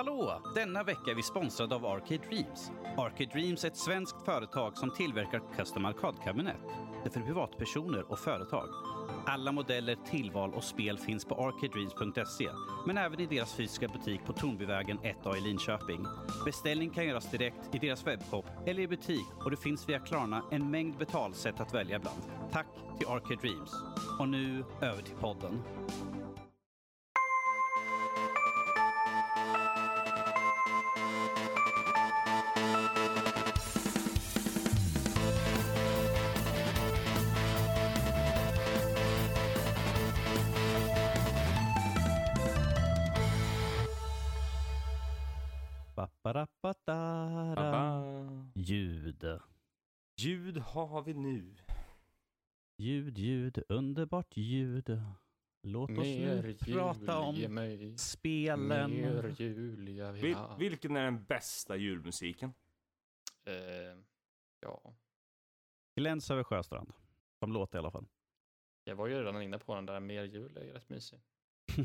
Hallå! Denna vecka är vi sponsrade av Arcade Dreams. Arcade Dreams är ett svenskt företag som tillverkar custom arkadkabinett. Det är för privatpersoner och företag. Alla modeller, tillval och spel finns på arcadedreams.se, men även i deras fysiska butik på Tornbyvägen 1A i Linköping. Beställning kan göras direkt i deras webbshop eller i butik och det finns via Klarna en mängd betalsätt att välja bland. Tack till Arcade Dreams. Och nu över till podden. Har vi nu. Ljud, ljud, underbart ljud. Låt oss Mer nu jul, prata om mig spelen. mer jul, jag vill Vil, ha. vilken är den bästa julmusiken? Eh, ja, Gläns över Sjöstrand. Som låt i alla fall. jag var ju redan inne på den där mer jul, är ju rätt mysig.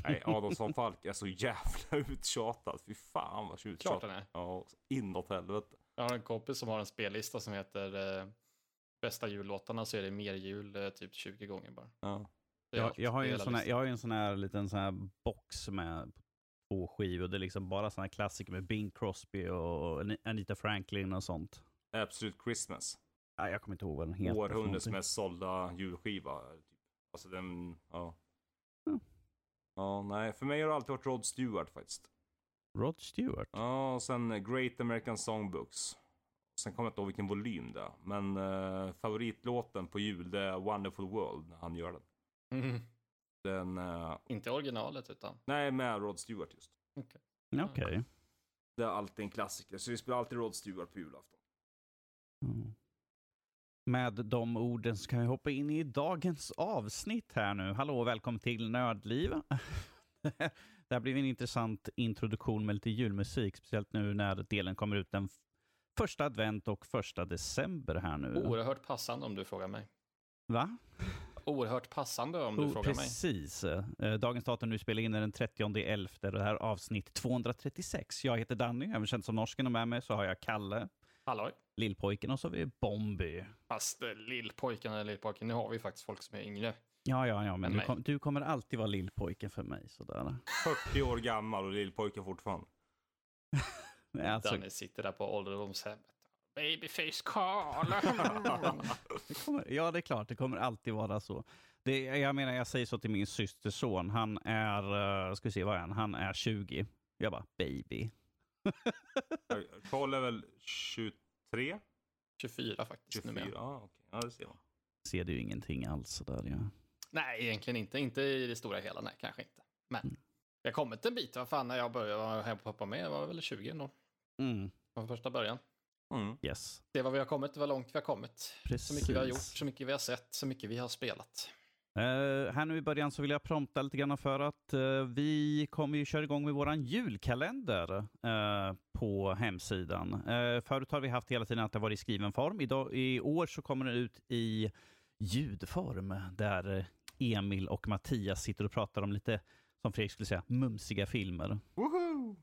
Nej, Adolfsson Falk är så jävla uttjatad. Fy fan vad Klart uttjatad. den är. Ja, inåt helvete. Jag har en kompis som har en spellista som heter eh, bästa jullåtarna så är det mer jul eh, typ 20 gånger bara. Ja. Jag, jag, har ju en sån här, jag har ju en sån här liten sån här box med två skivor. Det är liksom bara såna här klassiker med Bing Crosby och Anita Franklin och sånt. Absolute Christmas. Nej, jag kommer inte ihåg vad den heter. Århundradets mest sålda julskiva. Typ. Alltså den, ja. Mm. Ja, nej. För mig har det alltid varit Rod Stewart faktiskt. Rod Stewart. Ja, och sen Great American Songbooks. Sen kommer jag inte ihåg vilken volym det är. Men eh, favoritlåten på jul det är Wonderful World när han gör den. Mm. Den, eh, Inte originalet utan. nej med Rod Stewart just. Okej. Det är alltid en klassiker. Så vi spelar alltid Rod Stewart på julafton. Mm. Med de orden så kan vi hoppa in i dagens avsnitt här nu. Hallå och välkommen till Nördliv. Det här blir en intressant introduktion med lite julmusik, speciellt nu när delen kommer ut den första advent och första december här nu. Oerhört passande om du frågar mig. Va? Oerhört passande om du Oh, frågar mig. precis. Eh, Dagens datum nu spelar in är den 30 11 och det här är avsnitt 236. Jag heter Danny, även känd som Norsken och med mig så har jag Kalle, Halloj. Lillpojken och så har vi Bombi. Fast eh, lillpojken eller lillpojken, nu har vi faktiskt folk som är yngre. Ja, ja, ja, men du, kom, du kommer alltid vara lillpojken för mig. Sådär. 40 år gammal och lillpojke fortfarande. Nej, Alltså, Danny sitter där på ålderdomshemmet. Babyface Carl. det kommer, ja, det är klart, det kommer alltid vara så. Det, jag menar, jag säger så till min systers son. Han är, uh, ska vi se, vad är han? Han är 20. Jag bara, baby. Karl är väl 23? 24 faktiskt 24? numera. Ja, okej. Ja, det ser man. Ser du ju ingenting alls sådär. Ja. Nej, egentligen inte. Inte i det stora hela, nej, kanske inte. Men Mm. jag har kommit en bit. Vad fan, när jag började vara hem på pappa med, jag var väl 20 ändå. Mm, Från första början. Mm. yes, Se vad vi har kommit, vad långt vi har kommit. precis. Så mycket vi har gjort, så mycket vi har sett, så mycket vi har spelat. Eh, här nu i början så vill jag prompta lite grann för att eh, vi kommer ju köra igång med våran julkalender eh, på hemsidan. Uh, förut har vi haft hela tiden att det varit i skriven form. Idag, I år så kommer den ut i ljudform där Emil och Mattias sitter och pratar om lite, som Fredrik skulle säga, mumsiga filmer. Woho!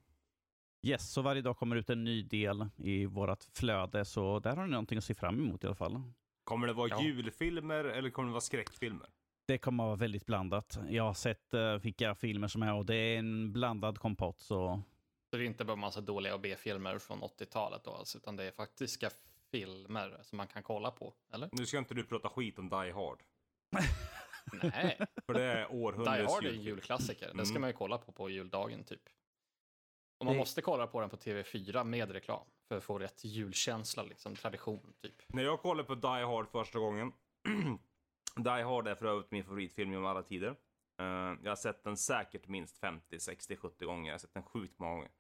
Yes, så varje dag kommer ut en ny del i vårt flöde, så där har ni någonting att se fram emot i alla fall. Kommer det vara Ja. julfilmer eller kommer det vara skräckfilmer? Det kommer att vara väldigt blandat. Jag har sett uh, vilka filmer som är och det är en blandad kompott. Så Så det är inte bara massa dåliga B-filmer från 80-talet då, alltså, utan det är faktiska filmer som man kan kolla på, eller? Nu ska inte du prata skit om Die Hard. Nej, För det är Die århundradets Hard är en julklassiker. Den Mm. ska man ju kolla på på juldagen typ. Och man Det- måste kolla på den på TV4 med reklam för att få rätt julkänsla, liksom tradition typ. När jag kollade på Die Hard första gången. Die Hard är för övrigt min favoritfilm genom alla tider. Eh, jag har sett den säkert minst 50, 60, 70 gånger. Jag har sett den sjukt många gånger.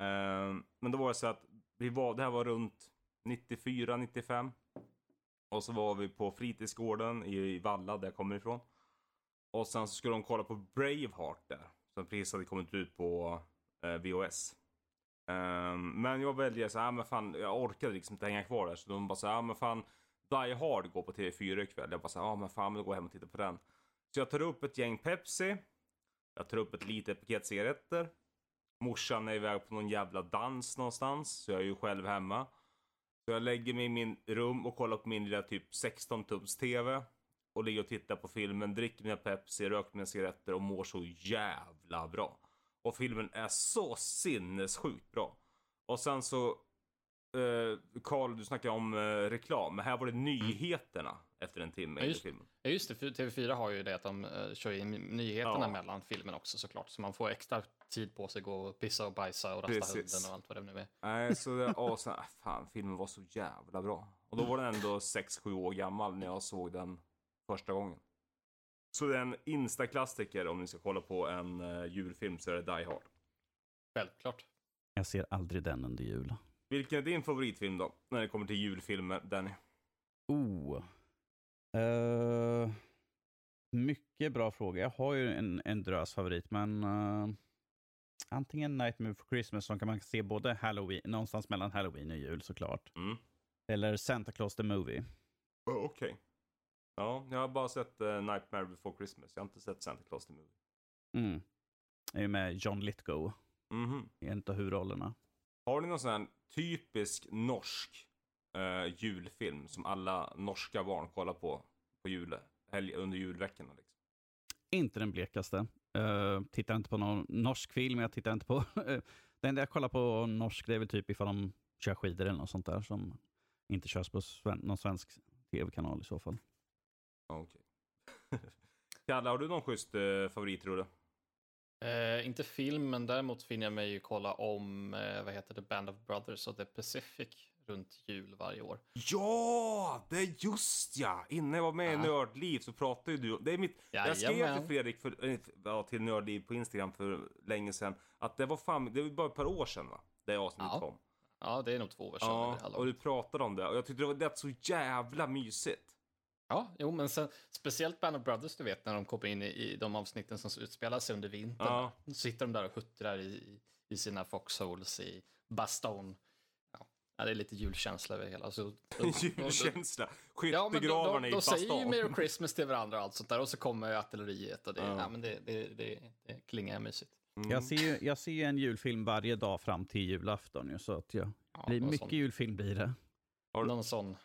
Eh, men då var det så att vi var, det här var runt 94, 95. Och så var vi på fritidsgården i Valla där jag kommer ifrån. Och sen så skulle de kolla på Braveheart där. Som precis hade kommit ut på eh, VHS. Um, ehm, men jag väljer så här, ah, men fan, jag orkade liksom inte hänga kvar där. Så de bara så här, ah, men fan, Die Hard går på TV4 ikväll. Jag bara så här, ja men fan, då går jag hem och tittar på den. Så jag tar upp ett gäng Pepsi. Jag tar upp ett litet paket cigaretter. Morsan är iväg på någon jävla dans någonstans. Så jag är ju själv hemma. Så jag lägger mig i min rum och kollar på min lilla typ 16 tums TV. Och ligger och tittar på filmen, dricker mina Pepsi, röker mina cigaretter och mår så jävla bra. Och filmen är så sinnessjukt bra. Och sen så Karl, eh, du snackade om eh, reklam, men här var det nyheterna efter en timme ja, just, i filmen. Ja, just det. För TV4 har ju det att de uh, kör in nyheterna ja. mellan filmen också såklart. Så man får extra tid på sig att gå och pissa och bajsa och rasta Precis. hunden och allt vad det nu är. Nej, så det, så, äh, fan, filmen var så jävla bra. Och då var den ändå 6-7 år gammal när jag såg den första gången. Så det är en instaklassiker om ni ska kolla på en uh, julfilm så är det Die Hard. Självklart. Jag ser aldrig den under jul. Vilken är din favoritfilm då? När det kommer till julfilmer, Danny? Oh. Uh, mycket bra fråga. Jag har ju en, en drös favorit, men uh, antingen Nightmare for Christmas som kan man se både Halloween, någonstans mellan Halloween och jul såklart. Mm. Eller Santa Claus the Movie. Oh, Okej. Okay. Ja, jag har bara sett uh, Nightmare before Christmas. Jag har inte sett Santa Claus the Movie. Mm. Det är med John Lithgow mm -hmm. i en av huvudrollerna. Har ni någon sån här typisk norsk uh, julfilm som alla norska barn kollar på på jul, helg, under julveckorna? Liksom? Inte den blekaste. Uh, tittar inte på någon norsk film. Jag tittar inte på... Det enda jag kollar på norsk det är väl typ ifall de kör skidor eller något sånt där som inte körs på sven någon svensk tv-kanal i så fall. Okej. Okay. Kalle, har du någon schysst favorit tror du? Eh, inte film, men däremot finner jag mig ju kolla om, eh, vad heter det, Band of Brothers och The Pacific runt jul varje år. Ja, det är just ja! Innan jag var med ja. i Nördliv så pratade ju du det är mitt. Jag skrev till Fredrik, för, eh, ja, till Nördliv på Instagram för länge sedan, att det var fan, det var bara ett par år sedan va? Det avsnittet ja. kom. Ja, det är nog två år sedan. Ja, och du pratade om det och jag tyckte det var det så jävla mysigt. Ja, jo, men sen, speciellt Band of Brothers, du vet, när de kommer in i, i de avsnitten som utspelar sig under vintern. Ja. Då sitter de där och huttrar i, i sina foxholes i Baston. Ja, det är lite julkänsla över hela. Så, julkänsla? Skyttegravarna ja, i Baston? De säger ju Merry Christmas till varandra och allt sånt där och så kommer artilleriet och det, ja. ja men det, det, det, det klingar mysigt. Mm. Jag, ser ju, jag ser ju en julfilm varje dag fram till julafton så att jag, ja, blir mycket sån. julfilm blir det. Har Någon sån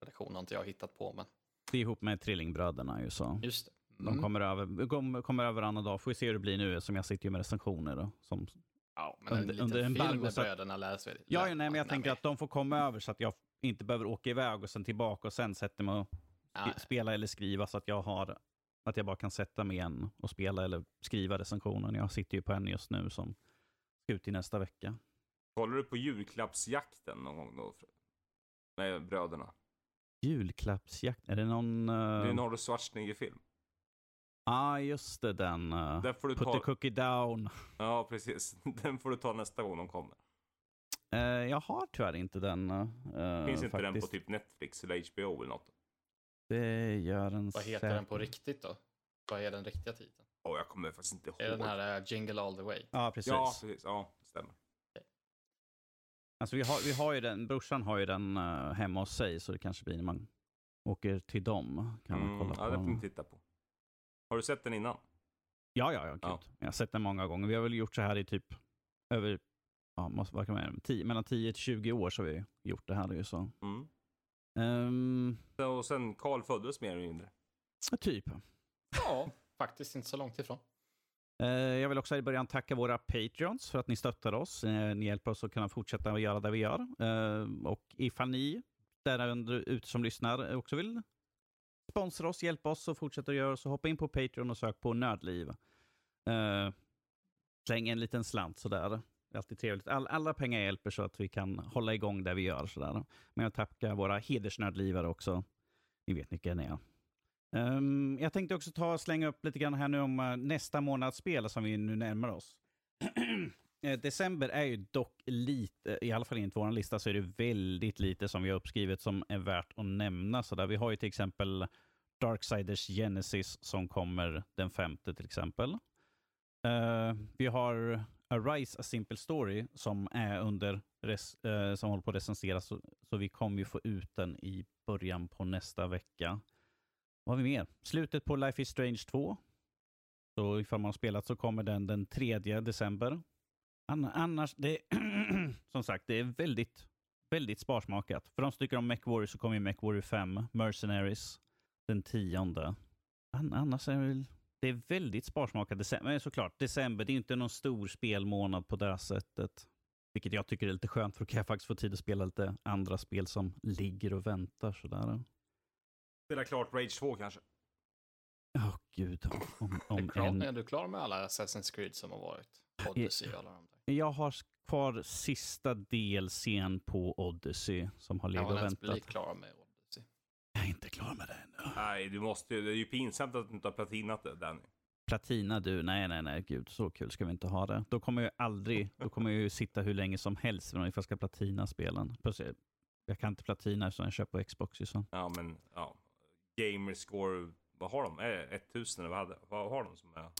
tradition har inte jag hittat på men det är ihop med Trillingbröderna ju så. Just det. Mm. De kommer över, kommer, kommer över varannan dag. Får vi se hur det blir nu som jag sitter ju med recensioner då. Som, ja, men under, en under en film med bröderna lär sig. Ja, ja, nej, men jag tänker att de får komma över så att jag inte behöver åka iväg och sen tillbaka och sen sätter mig och ja. spela eller skriva så att jag har att jag bara kan sätta mig igen och spela eller skriva recensionen. Jag sitter ju på en just nu som ska ut i nästa vecka. Håller du på julklappsjakten någon gång då? Med bröderna? Julklappsjakt, är det någon... Uh... Det är en Arnold Schwarzenegger-film. Ja, ah, just det, den. Uh, den får du Put ta... the cookie down. Ja, precis. Den får du ta nästa gång de kommer. Uh, jag har tyvärr inte den. Uh, Finns inte faktiskt. den på typ Netflix eller HBO eller något? Det gör den Vad heter den på riktigt då? Vad är den riktiga titeln? Oh, jag kommer faktiskt inte ihåg. Är den här uh, Jingle All The Way? Ja, precis. Ja, precis. Ja, det stämmer. Alltså vi har, vi har ju den, brorsan har ju den uh, hemma hos sig så det kanske blir när man åker till dem. Kan mm, man kolla på. Ja, det får ni titta på. Har du sett den innan? Ja, ja, ja, ja. Jag har sett den många gånger. Vi har väl gjort så här i typ över, ja, måste, vad kan man, tio, mellan 10 till 20 år så har vi gjort det här. Så. Mm. Um, och sen Karl föddes mer eller mindre? Typ. Ja, faktiskt inte så långt ifrån. Eh, jag vill också i början tacka våra Patreons för att ni stöttar oss. Eh, ni hjälper oss att kunna fortsätta göra det vi gör. Eh, och ifall ni där ute som lyssnar också vill sponsra oss, hjälpa oss och fortsätta göra så hoppa in på Patreon och sök på Nördliv. Släng en liten slant sådär. Det är alltid trevligt. All, alla pengar hjälper så att vi kan hålla igång det vi gör. Sådär. Men jag tackar våra hedersnördlivare också. Ni vet vilka ni är. Um, jag tänkte också ta slänga upp lite grann här nu om uh, nästa månads spel som vi nu närmar oss. Eh, december är ju dock lite, i alla fall enligt vår lista, så är det väldigt lite som vi har uppskrivet som är värt att nämna. Så där vi har ju till exempel Darksiders Genesis som kommer den femte till exempel. Uh, vi har Arise A Simple Story som är under res, uh, som håller på att recenseras, så, så vi kommer ju få ut den i början på nästa vecka. Vad har vi mer? Slutet på Life is Strange 2. Så ifall man har spelat så kommer den den 3 december. Annars, det som sagt, det är väldigt, väldigt sparsmakat. För de som tycker om MechWarrior så kommer ju MechWarrior 5, Mercenaries, den tionde. Annars är det väl det är väldigt sparsmakat. December, men såklart, december, det är inte någon stor spelmånad på det sättet. Vilket jag tycker är lite skönt, för då kan jag faktiskt få tid att spela lite andra spel som ligger och väntar. Sådär. Spela klart Rage 2 kanske? Ja, oh, gud. Om, om är, klar, en... är du klar med alla Assassin's Creed som har varit? Odyssey och alla de där? Jag har kvar sista delscen på Odyssey som har legat och väntat. Jag bli klar med Odyssey. Jag är inte klar med det ännu. Nej, du måste Det är ju pinsamt att du inte har platinat det, Danny. Platina du? Nej, nej, nej, gud, så kul ska vi inte ha det. Då kommer jag aldrig, då kommer jag ju sitta hur länge som helst om jag ska platina spelen. Plötsligt, jag kan inte platina eftersom jag köper på Xbox. Så. Ja, men ja. Gamerscore, vad har de? Är 1000 eller vad, vad har de som är?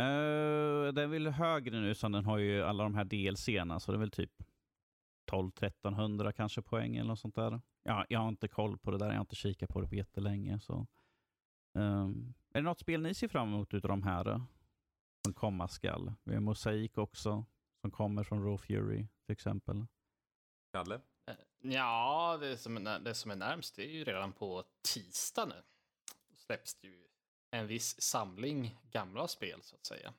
Uh, den är väl högre nu som den har ju alla de här DLCerna, så det är väl typ 12-1300 kanske poäng eller något sånt där. Ja, jag har inte koll på det där, jag har inte kikat på det på jättelänge. Så. Um, är det något spel ni ser fram emot utav de här som komma skall? Vi har Mosaik också, som kommer från Raw Fury till exempel. Kalle? Eh, ja, det som, är, det som är närmst är ju redan på tisdag nu. Då släpps det ju en viss samling gamla spel så att säga.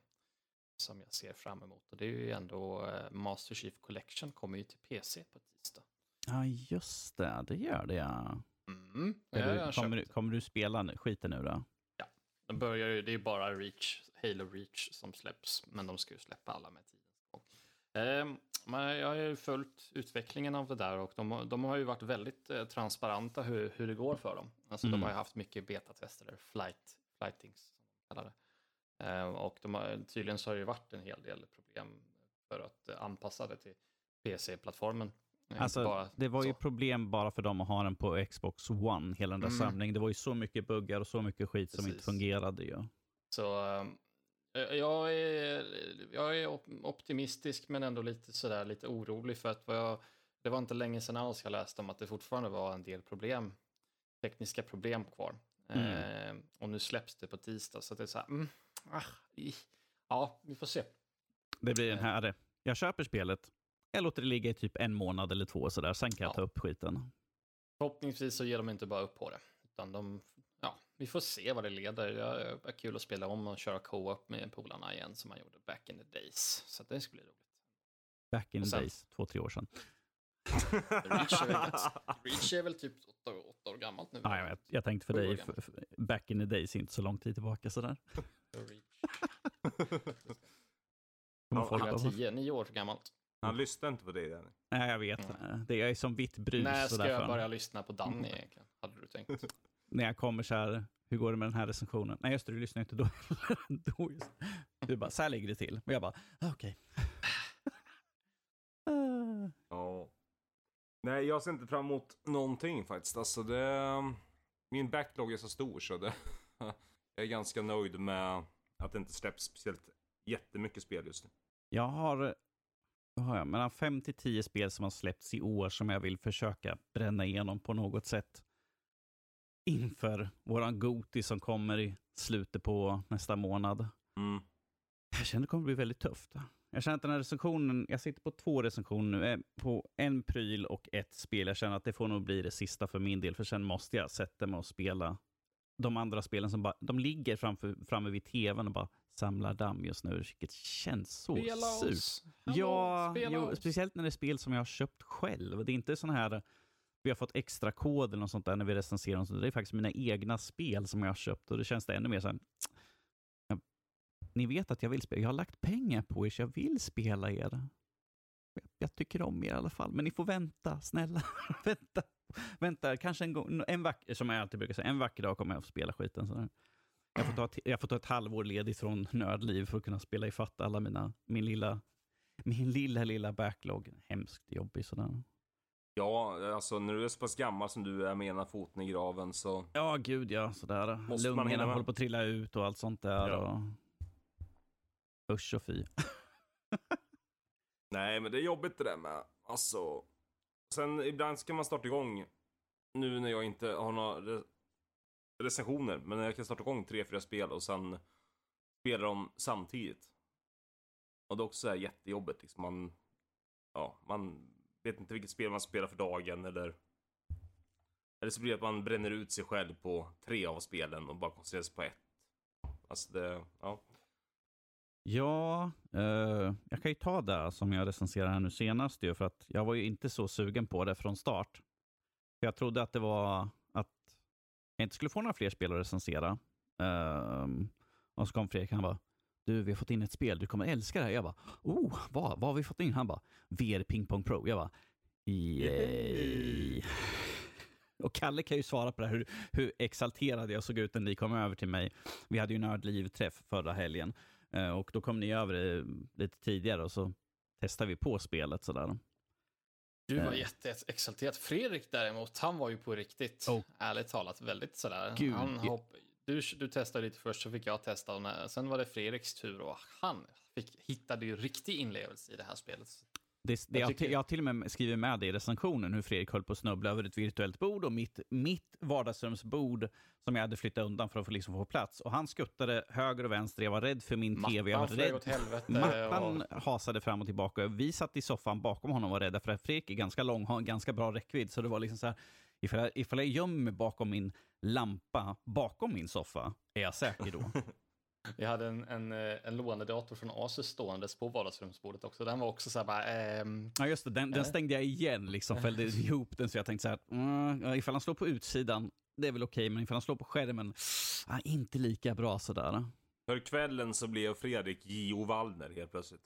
Som jag ser fram emot. Och det är ju ändå uh, Master Chief Collection kommer ju till PC på tisdag. Ja, just det. Det gör det ja. Mm, du, kommer, du, kommer du spela skiten nu då? Den börjar ju, det är ju bara Reach, Halo Reach som släpps, men de ska ju släppa alla med tiden. Eh, men jag har ju följt utvecklingen av det där och de, de har ju varit väldigt eh, transparenta hur, hur det går för dem. Alltså mm. de har ju haft mycket betatester, eller flight, flightings som de kallar det. Eh, och de har, tydligen så har det ju varit en hel del problem för att anpassa det till PC-plattformen. Alltså, det var ju problem bara för dem att ha den på Xbox One, hela den där mm. samlingen. Det var ju så mycket buggar och så mycket skit Precis. som inte fungerade ju. Så jag, är, jag är optimistisk men ändå lite sådär lite orolig för att jag, det var inte länge sedan alls jag läste om att det fortfarande var en del problem, tekniska problem kvar. Mm. Eh, och nu släpps det på tisdag så det är så här, mm, ah, ja, vi får se. Det blir den här, jag köper spelet, jag låter det ligga i typ en månad eller två sådär, sen kan jag ta upp skiten. Förhoppningsvis så ger de inte bara upp på det. Utan de, ja, vi får se vad det leder. Det är kul att spela om och köra co-op med polarna igen som man gjorde back in the days. Så det ska bli roligt. Back in the days, två, tre år sedan. Reach är väl, Reach är väl typ åtta, åtta år gammalt nu. Ja, jag, vet. jag tänkte för dig, back in the days, inte så lång tid tillbaka sådär. ja, tio, nio år gammalt. Han lyssnar inte på dig Danny. Nej, jag vet. Mm. Det är som vitt brus. När ska jag börja lyssna på Danny egentligen? Hade du tänkt? När jag kommer så här, hur går det med den här recensionen? Nej, just det, du lyssnar inte då. då just. Du bara, så här ligger det till. Och jag bara, ah, okej. Okay. ja. Nej, jag ser inte fram emot någonting faktiskt. Alltså det... Min backlog är så stor så det... jag är ganska nöjd med att det inte släpps speciellt jättemycket spel just nu. Jag har har jag? Mellan 5 till 10 spel som har släppts i år som jag vill försöka bränna igenom på något sätt. Inför våran Goti som kommer i slutet på nästa månad. Mm. Jag känner att det kommer bli väldigt tufft. Jag känner att den här recensionen, jag sitter på två recensioner nu, eh, på en pryl och ett spel. Jag känner att det får nog bli det sista för min del, för sen måste jag sätta mig och spela de andra spelen som bara, de ligger framför, framme vid tvn och bara samlar damm just nu, vilket känns så spela surt. Oss. Ja, jo, speciellt när det är spel som jag har köpt själv. Det är inte sån här, vi har fått extra kod eller något sånt där när vi recenserar. Sånt. Det är faktiskt mina egna spel som jag har köpt och det känns det ännu mer så här, ni vet att jag vill spela, jag har lagt pengar på er så jag vill spela er. Jag, jag tycker om er i alla fall, men ni får vänta, snälla, vänta. Vänta, kanske en gång, en vacker, som jag alltid brukar säga, en vacker dag kommer jag att få spela skiten. Så jag, får ta, jag får ta ett halvår ledigt från nördliv för att kunna spela i alla mina, min lilla, min lilla, lilla backlog. Hemskt jobbig sådär. Ja, alltså när du är så pass gammal som du är med ena foten i graven så... Ja, gud ja, sådär. Måste Lungorna håller på att trilla ut och allt sånt där. Ja. Och... Usch och fy. Nej, men det är jobbigt det där med, alltså, Sen ibland ska man starta igång, nu när jag inte har några recensioner, men jag kan starta igång tre, fyra spel och sen spela dem samtidigt. Och det är också så här jättejobbigt. Liksom man, ja, man vet inte vilket spel man spelar för dagen eller eller så blir det att man bränner ut sig själv på tre av spelen och bara koncentrerar sig på ett. Alltså det, ja. Ja, eh, jag kan ju ta det som jag recenserade här nu senast ju, för att jag var ju inte så sugen på det från start. Jag trodde att det var att jag inte skulle få några fler spel att recensera. Eh, och så kom Fredrik, han bara, du vi har fått in ett spel, du kommer älska det här. Jag bara, oh, vad, vad har vi fått in? Han bara, VR Ping Pong Pro. Jag bara, yay. Och Kalle kan ju svara på det här, hur, hur exalterad jag såg ut när ni kom över till mig. Vi hade ju nördliv-träff förra helgen uh, och då kom ni över lite tidigare och så testade vi på spelet sådär. Du var uh. jätteexalterad. Fredrik däremot, han var ju på riktigt, oh. ärligt talat, väldigt sådär. Gud, han hopp, du, du testade lite först, så fick jag testa. Och sen var det Fredriks tur och han fick, hittade ju riktig inlevelse i det här spelet. Det, det, jag, jag, har till och med skrivit med det i recensionen hur Fredrik höll på att snubbla över ett virtuellt bord och mitt, mitt vardagsrumsbord som jag hade flyttat undan för att få, liksom få plats. Och han skuttade höger och vänster. Jag var rädd för min Mattan tv. Jag var rädd. Åt helvete, Mattan och... hasade fram och tillbaka. Vi satt i soffan bakom honom och var rädda för att Fredrik är ganska lång, har en ganska bra räckvidd. Så det var liksom så här, ifall jag, ifall jag gömmer mig bakom min lampa bakom min soffa, är jag säker då? Vi hade en, en, eh, en lånedator från Asus ståendes på vardagsrumsbordet också. Den var också så här bara... Ähm, ja, just det. Den, den, stängde jag igen, liksom. Fällde ihop den. Så jag tänkte så här, mm, ifall han slår på utsidan, det är väl okej. Okay, men ifall han slår på skärmen, ah, inte lika bra sådär. För kvällen så blev Fredrik J.O. Wallner helt plötsligt.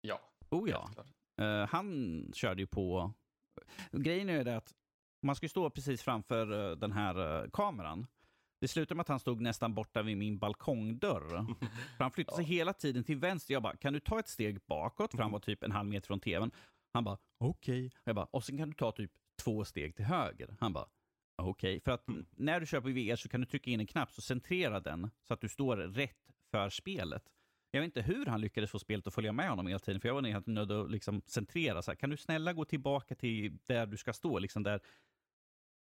Ja. Oh ja. Uh, han körde ju på... Grejen är det att man ska ju stå precis framför uh, den här uh, kameran. Det slutade med att han stod nästan borta vid min balkongdörr. För han flyttade sig hela tiden till vänster. Jag bara, kan du ta ett steg bakåt? För han var typ en halv meter från tvn. Han bara, okej. Okay. Jag bara, och sen kan du ta typ två steg till höger. Han bara, okej. Okay. För att mm. när du kör på VR så kan du trycka in en knapp så centrera den så att du står rätt för spelet. Jag vet inte hur han lyckades få spelet att följa med honom hela tiden, för jag var helt nöjd att liksom centrera. Så här, kan du snälla gå tillbaka till där du ska stå, liksom där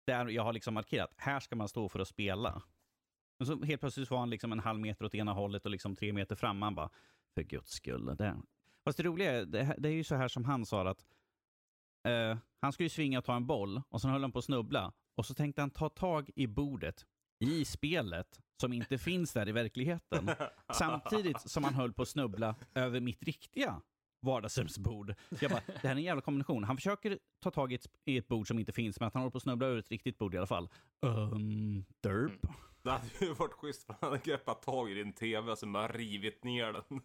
där jag har liksom markerat, här ska man stå för att spela. Men så helt plötsligt var han liksom en halv meter åt ena hållet och liksom tre meter fram. Man bara, för guds skull. Det. Fast det roliga är, det, det är ju så här som han sa att uh, han skulle svinga och ta en boll och sen höll han på att snubbla. Och så tänkte han ta tag i bordet i spelet som inte finns där i verkligheten. Samtidigt som han höll på att snubbla över mitt riktiga vardagsrumsbord. Jag bara, det här är en jävla kombination. Han försöker ta tag i ett, i ett bord som inte finns, men att han håller på att snubbla över ett riktigt bord i alla fall. Um, derp. Mm. Det hade ju varit schysst om han hade greppat tag i din tv och sen bara rivit ner den.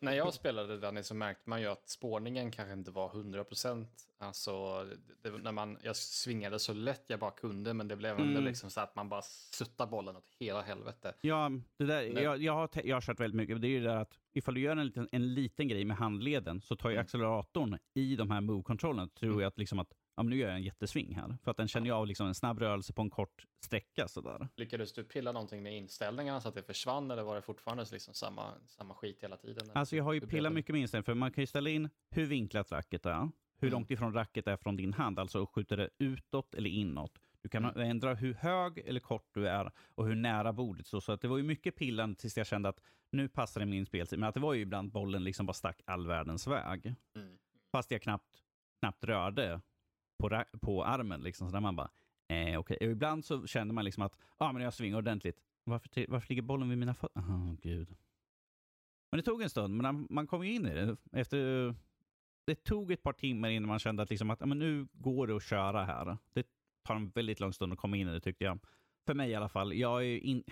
När jag spelade Danny så märkte man ju att spårningen kanske inte var 100%. Alltså, det, när man, jag svingade så lätt jag bara kunde, men det blev ändå mm. liksom så att man bara suttade bollen åt hela helvete. Ja, det där, jag, jag, har, jag har kört väldigt mycket. Det är ju det där att ifall du gör en liten, en liten grej med handleden så tar ju mm. acceleratorn i de här move-kontrollerna, tror mm. jag att, liksom att ja, men nu gör jag en jättesving här. För att den känner ju av liksom en snabb rörelse på en kort sträcka. Sådär. Lyckades du pilla någonting med inställningarna så att det försvann eller var det fortfarande liksom samma, samma skit hela tiden? Alltså jag har ju pillat mycket med inställningar, för man kan ju ställa in hur vinklat racket är, hur mm. långt ifrån racket är från din hand, alltså skjuter det utåt eller inåt. Du kan mm. ändra hur hög eller kort du är och hur nära bordet står. Så att det var ju mycket pillande tills jag kände att nu passar det min speltid. Men att det var ju ibland bollen liksom bara stack all världens väg. Mm. Fast jag knappt, knappt rörde på, på armen. Liksom, så där man bara, eh, okay. Och ibland så känner man liksom att ah, men jag svingar ordentligt. Varför, varför ligger bollen vid mina fötter? Oh, gud. Men det tog en stund, men man kom ju in i det. Efter, det tog ett par timmar innan man kände att, liksom att ah, men nu går det att köra här. Det tar en väldigt lång stund att komma in i det tyckte jag. För mig i alla fall. Jag är in,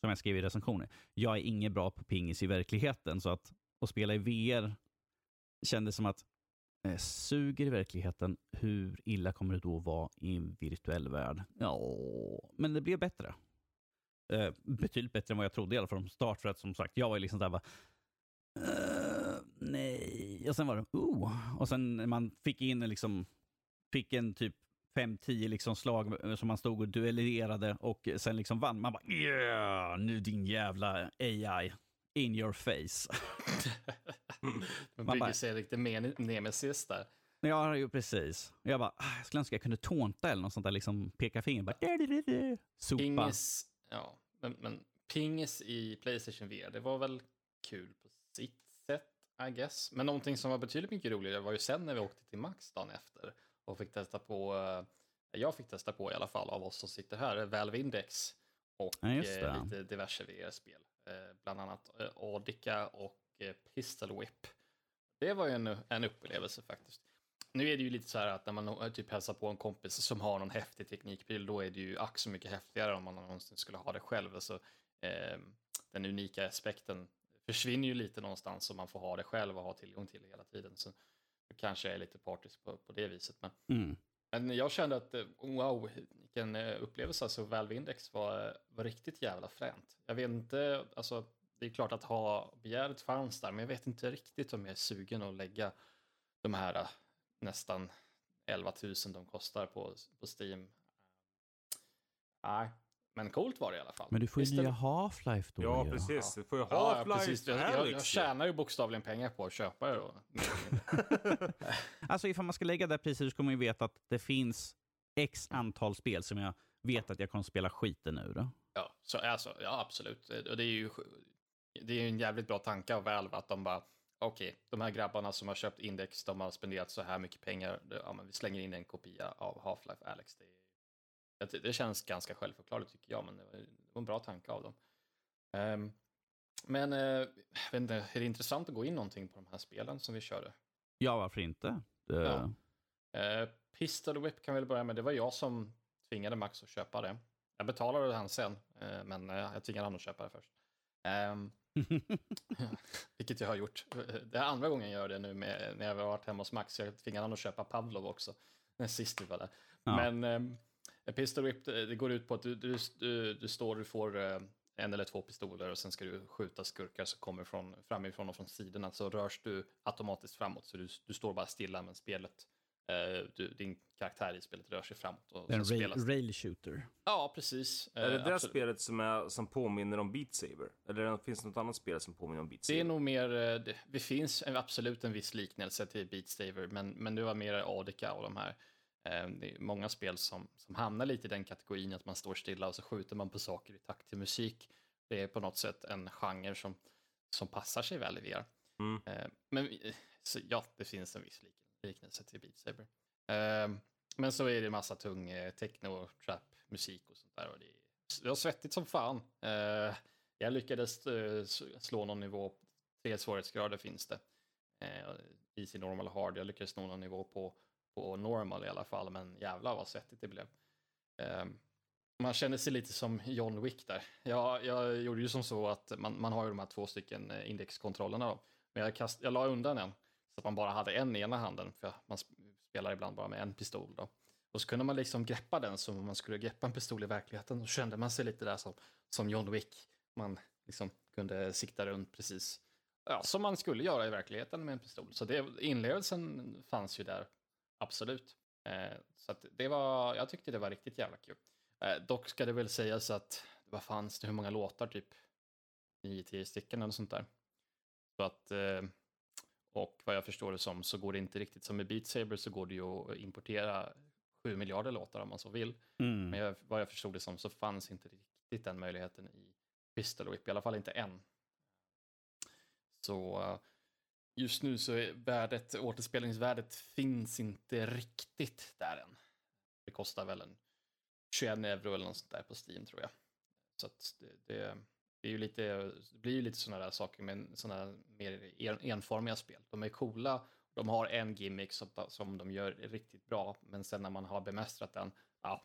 som jag skrev i recensionen, jag är inget bra på pingis i verkligheten. Så att, att spela i VR kändes som att Eh, suger i verkligheten, hur illa kommer det då vara i en virtuell värld? Ja, men det blev bättre. Eh, betydligt bättre än vad jag trodde i alla fall från start. För att som sagt, jag var liksom där bara, uh, nej. Och sen var det, oh. Och sen när man fick in en liksom, fick en typ 5-10 liksom slag eh, som man stod och duellerade och sen liksom vann. Man bara yeah, nu din jävla AI in your face. Man bygger bara, sig en riktig nemesis där. Ja, ju precis. Jag bara, ah, jag skulle önska jag kunde tånta eller något sånt där, liksom peka finger. Bara, sopa. Pingis, ja, men, men pingis i Playstation VR, det var väl kul på sitt sätt. I guess. Men någonting som var betydligt mycket roligare var ju sen när vi åkte till Max dagen efter och fick testa på, eh, jag fick testa på i alla fall av oss som sitter här, Valve Index och Ja, eh, lite diverse VR-spel. Eh, bland annat Audica och Pistol Whip. Det var ju en, en upplevelse faktiskt. Nu är det ju lite så här att när man eh, typ hälsar på en kompis som har någon häftig teknikbil, då är det ju ack så mycket häftigare om man någonsin skulle ha det själv. Alltså, eh, den unika aspekten försvinner ju lite någonstans om man får ha det själv och ha tillgång till det hela tiden. Så det kanske är lite partisk på, på det viset. Men, Mm. men jag kände att eh, wow, vilken eh, upplevelse. Alltså Valve Index var, var riktigt jävla fränt. Jag vet inte, alltså det är klart att ha begäret fanns där, men jag vet inte riktigt om jag är sugen att lägga de här eh, nästan 11 000 de kostar på, på Steam. Nej, men coolt var det i alla fall. Men du får ju nya Half-Life då Ja, ju. precis. Du får ju Ja, ja, Half-Life precis. Jag, jag, jag Alyx. tjänar ju bokstavligen pengar på att köpa det då. Alltså ifall man ska lägga det priset så ska man ju veta att det finns x antal spel som jag vet att jag kommer spela skiten ur. Ja, så, alltså, ja absolut. Och det är ju det är ju en jävligt bra tanke av Valve att de bara okej, de här grabbarna som har köpt Index, de har spenderat så här mycket pengar. Ja, men vi slänger in en kopia av Half-Life Alex. Det, är- det, känns ganska självförklarligt tycker jag, men det var, det var en bra tanke av dem. Ehm, men jag vet inte, är det intressant att gå in någonting på de här spelen som vi körde? Ja, varför inte? Det, Ja. Eh, Pistol Whip kan vi väl börja med. Det var jag som tvingade Max att köpa det. Jag betalade han sen, eh, men jag tvingade honom att köpa det först. Ehm, vilket jag har gjort. Det är andra gången jag gör det nu med, när jag har varit hemma hos Max. Jag tvingade honom att köpa Pavlov också. När sist vi var där. Ja. Men ehm, Pistol Whip, det, det går ut på att du, du, du, du står, du får eh, en eller två pistoler och sen ska du skjuta skurkar som kommer från, framifrån och från sidorna. Så rörs du automatiskt framåt. Så du, du står bara stilla men spelet, eh, du, din karaktär i spelet rör sig framåt. Och det en rail, spelas- rail shooter. Ja, precis. Är det Eh, det absolut. spelet som, är, som påminner om Beat Saber? Eller finns det något annat spel som påminner om Beat Det Saber? är nog mer, eh, det, det finns en- absolut en viss liknelse till Beat Saber, men, men det var mer Audica och de här. Eh, Det är många spel som, som hamnar lite i den kategorin att man står stilla och så skjuter man på saker i takt till musik. Det är på något sätt en genre som, som passar sig väl i VR. Mm. Men så, ja, det finns en viss lik, liknelse till Beat Saber. Eh, Men så är det massa tung eh, techno, trap, musik och sånt där. Och det, är, det var svettigt som fan. Eh, Jag lyckades eh, slå någon nivå, tre svårighetsgrader finns det. Ehm, easy, normal och hard. Jag lyckades nå någon nivå på, på normal i alla fall, men jävlar vad svettigt det blev. Ehm, man känner sig lite som John Wick där. Jag, jag gjorde ju som så att man, man har ju de här två stycken eh, indexkontrollerna då. Men jag, kast, jag la undan en så att man bara hade en i ena handen, för man spelar ibland bara med en pistol då. Och så kunde man liksom greppa den som om man skulle greppa en pistol i verkligheten. Då kände man sig lite där som, som John Wick. Man liksom kunde sikta runt precis ja, som man skulle göra i verkligheten med en pistol. Så det, inlevelsen fanns ju där, absolut. Eh, så att det var, jag tyckte det var riktigt jävla kul. Eh, dock ska det väl sägas att, vad fanns det, hur många låtar, typ 9-10 stycken eller sånt där. Så att, eh, och vad jag förstår det som så går det inte riktigt som med Beat Saber så går det ju att importera 7 miljarder låtar om man så vill. Mm. Men jag, vad jag förstod det som så fanns inte riktigt den möjligheten i Pistol Whip, i alla fall inte än. Så eh, just nu så är värdet, återspelningsvärdet finns inte riktigt där än. Det kostar väl en 21 euro eller något sånt där på Steam tror jag. Så att det, det, det är ju lite, blir ju lite sådana där saker med sådana mer en, enformiga spel. De är coola, de har en gimmick som, som de gör riktigt bra, men sen när man har bemästrat den, ja,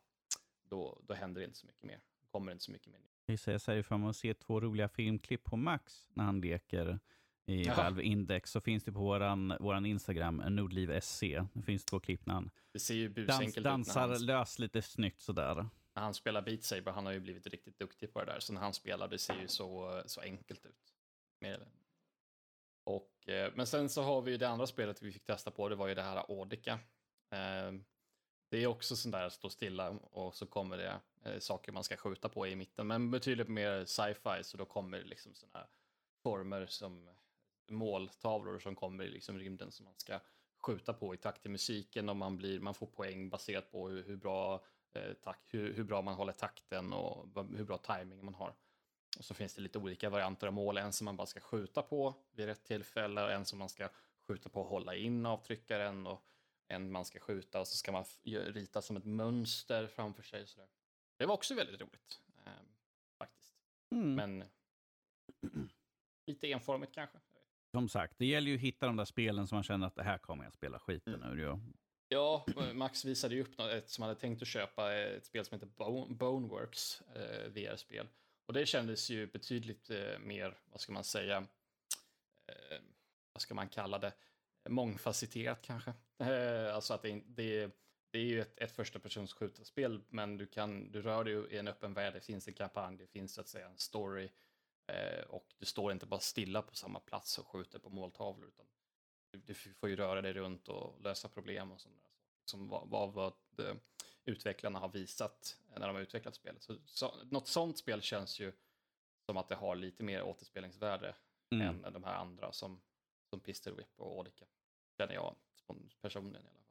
då, då händer det inte så mycket mer. kommer inte så mycket mer. Vi säger så här, ifall man ser två roliga filmklipp på Max när han leker i Jaha. Valve Index så finns det på våran, våran Instagram, Nordliv.sc. Det finns två klipp när han ser dans, dansar han, lös lite snyggt sådär när han spelar Beat Saber. Han har ju blivit riktigt duktig på det där, så när han spelar, det ser ju så, så enkelt ut. Och, eh, men sen så har vi ju det andra spelet vi fick testa på, det var ju det här Audica. Eh, det är också sånt där stå stilla och så kommer det eh, saker man ska skjuta på i mitten, men betydligt mer sci-fi, så då kommer det liksom såna här former som måltavlor som kommer i liksom rymden som man ska skjuta på i takt till musiken och man, blir, man får poäng baserat på hur, hur, bra, eh, tak, hur, hur bra man håller takten och hur bra timing man har. Och så finns det lite olika varianter av mål. En som man bara ska skjuta på vid rätt tillfälle och en som man ska skjuta på och hålla in avtryckaren och en man ska skjuta och så ska man rita som ett mönster framför sig. Så där. Det var också väldigt roligt. Eh, faktiskt. Mm. Men lite enformigt kanske. Som sagt, det gäller ju att hitta de där spelen som man känner att det här kommer jag spela skiten Mm. ur. Ja. Max visade ju upp något, ett som hade tänkt att köpa eh, ett spel som heter Boneworks eh, VR-spel. Och det kändes ju betydligt eh, mer, vad ska man säga, eh, vad ska man kalla det, mångfacetterat kanske. Eh, alltså att det, det, det är ju ett, ett första persons skjutarspel, men du, kan, du rör dig i en öppen värld, det finns en kampanj, det finns så att säga en story eh, och du står inte bara stilla på samma plats och skjuter på måltavlor, utan du, får ju röra dig runt och lösa problem och sådana saker. Som vad, vad, utvecklarna har visat när de har utvecklat spelet. Så, så, något sånt spel känns ju som att det har lite mer återspelningsvärde Mm. än de här andra som, som Pistol Whip och Audica. Känner jag personligen i alla fall.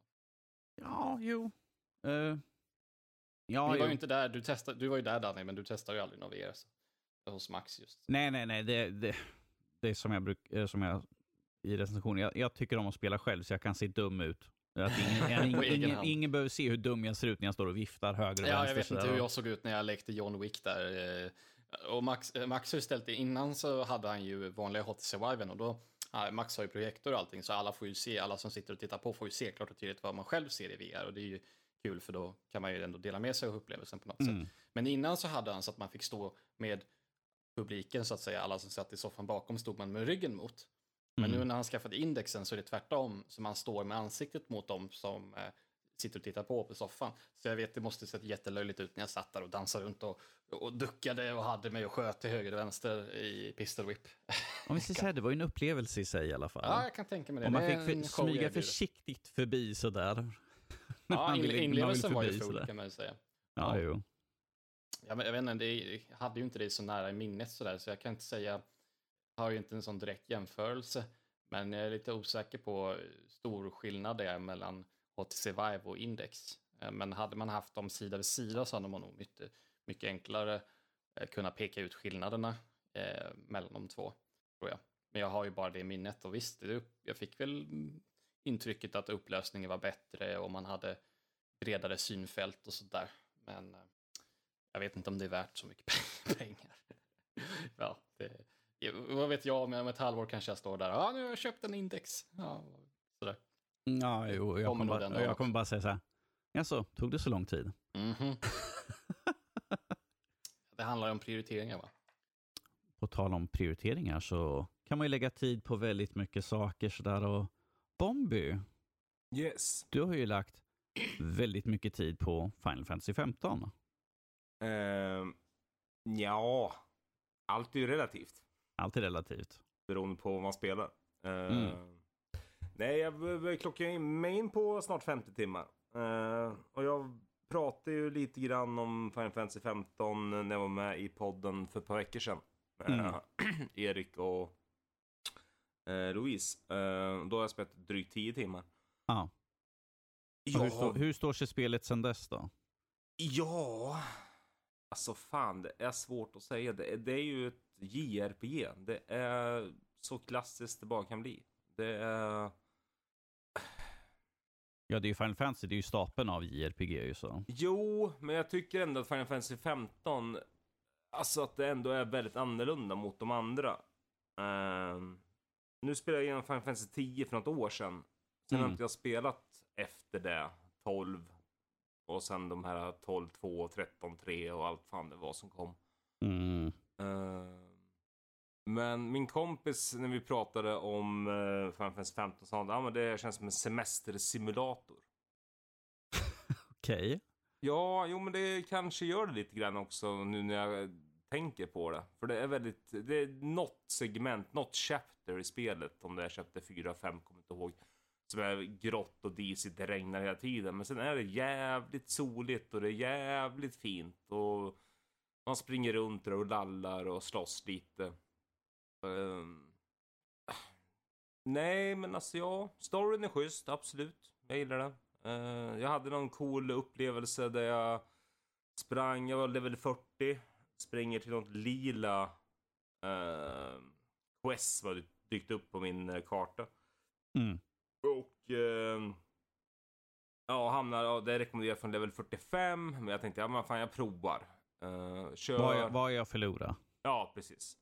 Ja, jo. Eh, ja, Vi var ju inte där, du, testade, du var ju där Danny, men du testade ju aldrig. Så, hos Max just. Nej, nej, nej. Det, det, det är som jag, bruk, eh, som jag i recensionen. Jag, jag tycker om att spela själv så jag kan se dum ut. Att ingen, ingen, ingen, ingen behöver se hur dum jag ser ut när jag står och viftar höger och Ja, vänster. jag vet inte hur jag såg ut när jag lekte John Wick där. eh, Och Max, eh, Max har ställt det innan så hade han ju vanliga HTC Viven och då Max har ju projektor och allting så alla får ju se, alla som sitter och tittar på får ju se klart och tydligt vad man själv ser i VR och det är ju kul för då kan man ju ändå dela med sig av upplevelsen på något Mm. sätt. Men innan så hade han så att man fick stå med publiken så att säga, alla som satt i soffan bakom stod man med ryggen mot. Men Mm. nu när han skaffade indexen så är det tvärtom, så man står med ansiktet mot dem som eh, sitter och tittar på på soffan. Så jag vet, det måste sett jättelöjligt ut när jag satt där och dansade runt och, och duckade och hade mig och sköt till höger och vänster i pistol whip. Om vi säger så här, det var ju en upplevelse i sig i alla fall. Ja, jag kan tänka mig det. och man fick för, jag smyga försiktigt förbi sådär. Ja, inlevelsen var ju full kan man ju säga. Ja, Ja. jo. Ja, men jag vet inte, det jag hade ju inte det så nära i minnet sådär, så jag kan inte säga, jag har ju inte en sån direkt jämförelse, men jag är lite osäker på hur stor skillnad det är mellan HTC Vive och Index. Eh, men hade man haft dem sida vid sida så hade man nog mycket, mycket enklare eh, kunnat peka ut skillnaderna eh, mellan de två, tror jag. Men jag har ju bara det i minnet och visst, det, jag fick väl intrycket att upplösningen var bättre och man hade bredare synfält och sådär. Men eh, jag vet inte om det är värt så mycket pengar. ja, det, vad vet jag, om ett halvår kanske jag står där. Ja, nu har jag köpt en index. Ja, sådär. Ja, jo. Jag Kommer bara, jag kommer bara säga så här. Jaså, tog det så lång tid? Mhm. det handlar ju om prioriteringar, va? På tal om prioriteringar så kan man ju lägga tid på väldigt mycket saker sådär och Bomby, Yes. du har ju lagt väldigt mycket tid på Final Fantasy 15. Uh, ja, allt är ju relativt. Allt är relativt. Beroende på vad man spelar. Eh, Mm. Nej, jag börjar klocka in mig in på snart 50 timmar. Eh, och jag pratade ju lite grann om Final Fantasy 15 när jag var med i podden för ett par veckor sedan. Mm. Eh, Erik och eh, Louise. Eh, då har jag spelat drygt 10 timmar. Och Ja, Hur, står, hur står sig spelet sedan dess då? Ja, alltså fan det är svårt att säga. Det, det är ju ett JRPG. Det är så klassiskt det bara kan bli. Det är... Ja, det är ju Final Fantasy, det är ju stapeln av JRPG ju så. Jo, men jag tycker ändå att Final Fantasy 15, alltså att det ändå är väldigt annorlunda mot de andra. Ehm, nu spelade jag igenom Final Fantasy 10 för något år sedan. Sen har Mm. inte jag spelat efter det, 12. Och sen de här 12, 2, 13, 3 och allt fan det var som kom. Mm. Ehm, men min kompis, när vi pratade om uh, Final Fantasy 15, sa att ah, men det känns som en semestersimulator. Okej. Ja, jo men det kanske gör det lite grann också nu när jag tänker på det. För det är väldigt, det är något segment, något chapter i spelet, om det är chapter 4, 5, kommer inte ihåg. Som är grått och disigt, det regnar hela tiden. Men sen är det jävligt soligt och det är jävligt fint. Och man springer runt där och lallar och slåss lite. Ehm, Nej, men alltså ja, storyn är schysst, absolut. Jag gillar det. Eh, jag hade någon cool upplevelse där jag sprang, jag var level 40. Springer till något lila uh, quest har dykt upp på min uh, karta. Mm. Och uh, ja, hamnar, ja, det är rekommenderat från level 45. Men jag tänkte, ja men fan jag provar. Uh, kör... Vad är, vad jag förlora? Ja, precis.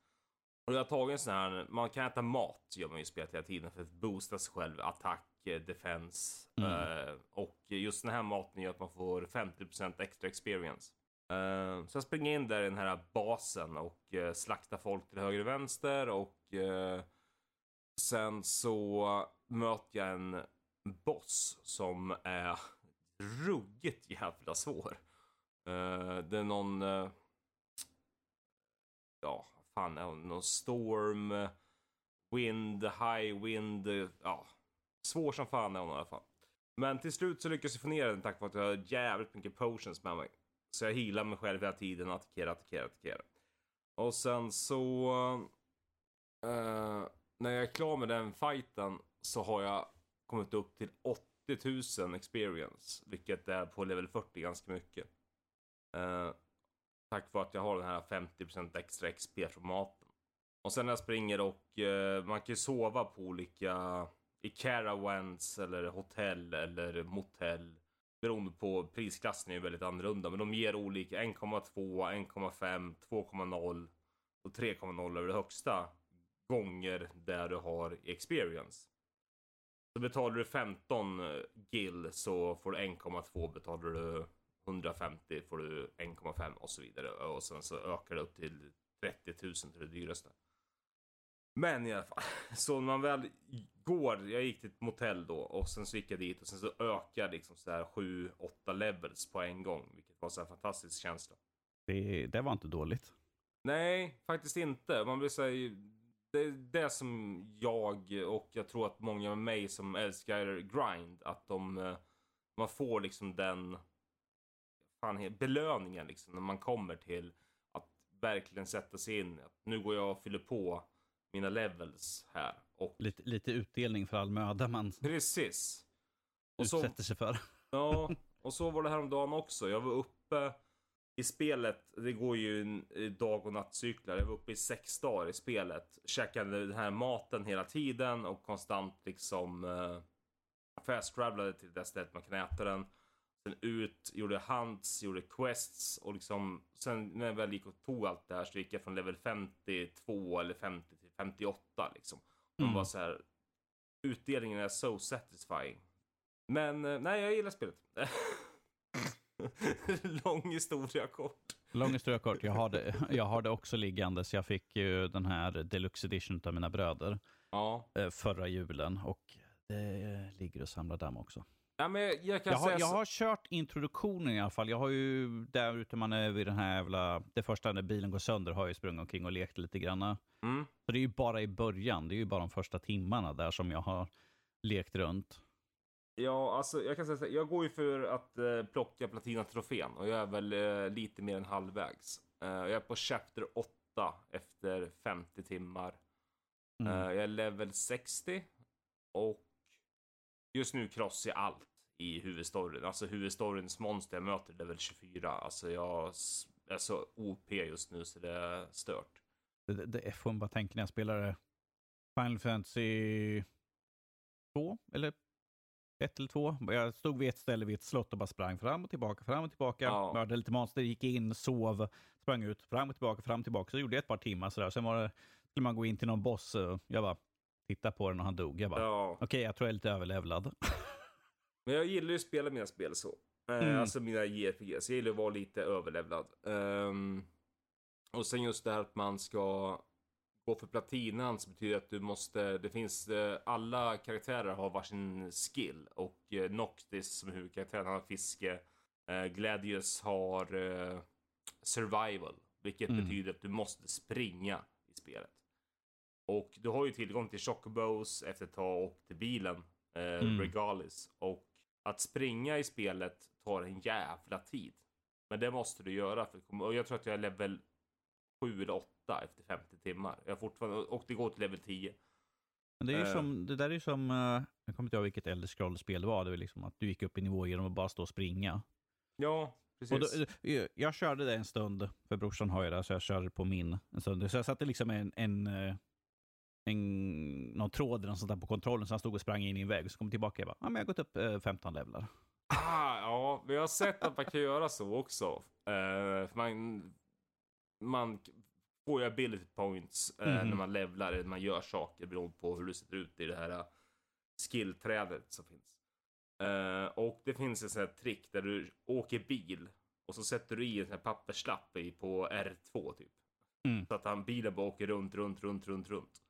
Och jag har tagit en sån här, man kan äta mat gör man ju spelet hela tiden för att boosta sig själv, attack, defense. Mm. Uh, och just den här maten gör att man får 50% extra experience. Uh, så jag springer in där i den här basen och uh, slaktar folk till höger och vänster och sen så möter jag en boss som är ruggigt jävla svår. det är någon ja, fan, eh, någon storm, wind, high wind, eh, ja. Svår som fan är hon i alla fall. Men till slut så lyckas jag få ner den tack vare att jag har jävligt mycket potions med mig. Så jag healar mig själv hela tiden, attackerar, attackerar, attackerar. Och sen så... Uh, när jag är klar med den fighten så har jag kommit upp till 80 000 experience. Vilket är på level 40 ganska mycket. Uh, Tack vare att jag har den här 50% extra XP från maten. Och sen när jag springer och eh, man kan ju sova på olika i caravans eller hotell eller motell. Beroende på prisklassen är ju väldigt annorlunda. Men de ger olika 1,2, 1,5, 2,0 och 3,0 över det högsta. Gånger där du har experience. Så betalar du 15 eh, gill så får du 1,2 betalar du 150 får du 1,5 och så vidare. Och sen så ökar det upp till 30 000 till det dyraste. Men i alla fall, så när man väl går, jag gick till ett motell då och sen så gick jag dit och sen så ökar liksom så här 7-8 levels på en gång. Vilket var så här fantastisk känsla. Det, det var inte dåligt. Nej, faktiskt inte. Man blir säga det är det som jag och jag tror att många med mig som älskar grind, att de, eh, man får liksom den fan, belöningen liksom när man kommer till att verkligen sätta sig in. Att nu går jag och fyller på mina levels här. Och... Lite, lite utdelning för all möda man Precis. Och utsätter sig för. Ja, och så var det häromdagen också. Jag var uppe i spelet, det går ju dag och nattcyklar. Jag var uppe i sex dagar i spelet. Käkade den här maten hela tiden och konstant liksom uh, fast travelade till det stället man kan äta den. Sen ut, gjorde hunts, gjorde quests och liksom sen när jag väl gick och tog allt det här så gick jag från level 52 eller 50 till 58 liksom. Mm. var så här, utdelningen är so satisfying. Men eh, nej, jag gillar spelet. Lång historia kort. Lång historia kort. Jag har, det, jag har det också liggandes. Jag fick ju den här deluxe edition av mina bröder ja. Eh, förra julen och det ligger och samlar damm också. Ja, men jag, kan jag, har, säga jag har kört introduktionen i alla fall. Jag har ju där ute man är vid den här jävla... Det första när bilen går sönder har jag ju sprungit omkring och lekt lite grann. Mm. Så det är ju bara i början. Det är ju bara de första timmarna där som jag har lekt runt. Ja, alltså jag kan säga så här, Jag går ju för att eh, plocka platinatrofén och jag är väl eh, lite mer än halvvägs. Eh, jag är på chapter 8 efter 50 timmar. Mm. Eh, jag är level 60 och Just nu krossar jag allt i huvudstoryn. Alltså huvudstoryns monster jag möter level 24. Alltså jag är så OP just nu så det är stört. Det, det, det får man bara tänka när jag spelade Final Fantasy 2 eller 1 eller 2. Jag stod vid ett ställe vid ett slott och bara sprang fram och tillbaka, fram och tillbaka. Ja. Mördade lite monster, gick in, sov, sprang ut, fram och tillbaka, fram och tillbaka. Så gjorde jag ett par timmar sådär. Sen var det, skulle man gå in till någon boss. Jag bara, titta på den och han dog. Jag bara, ja. okej, okay, jag tror jag är lite överlevlad. Men jag gillar ju att spela mina spel så. Eh, mm. Alltså mina JRPGs. Jag gillar att vara lite överlevlad. Um, och sen just det här att man ska gå för platinan så betyder att du måste, det finns, eh, alla karaktärer har varsin skill och eh, Noctis som huvudkaraktär har fiske, Gladius har survival, vilket mm. betyder att du måste springa i spelet. Och du har ju tillgång till chocobos efter ett tag och till bilen, eh, mm. Regalis. Och att springa i spelet tar en jävla tid. Men det måste du göra. För, och jag tror att jag är level 7 eller 8 efter 50 timmar. Jag fortfarande, och det går till level 10. Men det, är ju uh, som, det där är ju som, uh, jag kommer inte ihåg vilket äldre scrollspel det var. Det var liksom att du gick upp i nivå genom att bara stå och springa. Ja. precis. Då, eh, jag körde det en stund, för brorsan har ju det, så jag körde på min en stund. Så jag satte liksom en, en, eh, en någon tråd eller något sånt där på kontrollen, så han stod och sprang in i en vägg. Så kom tillbaka och bara, ja men jag har gått upp eh, 15 levlar. Ah, ja, vi har sett att man kan göra så också. Uh, man, man får ju ability points uh, Mhm. när man levlar, eller man gör saker beroende på hur det ser ut i det här uh, skillträdet som finns. Och det finns en sån här trick där du åker bil och så sätter du i en sån här papperslapp i på R2 typ. Mm. Så att han, bilen bara åker runt, runt, runt, runt, runt.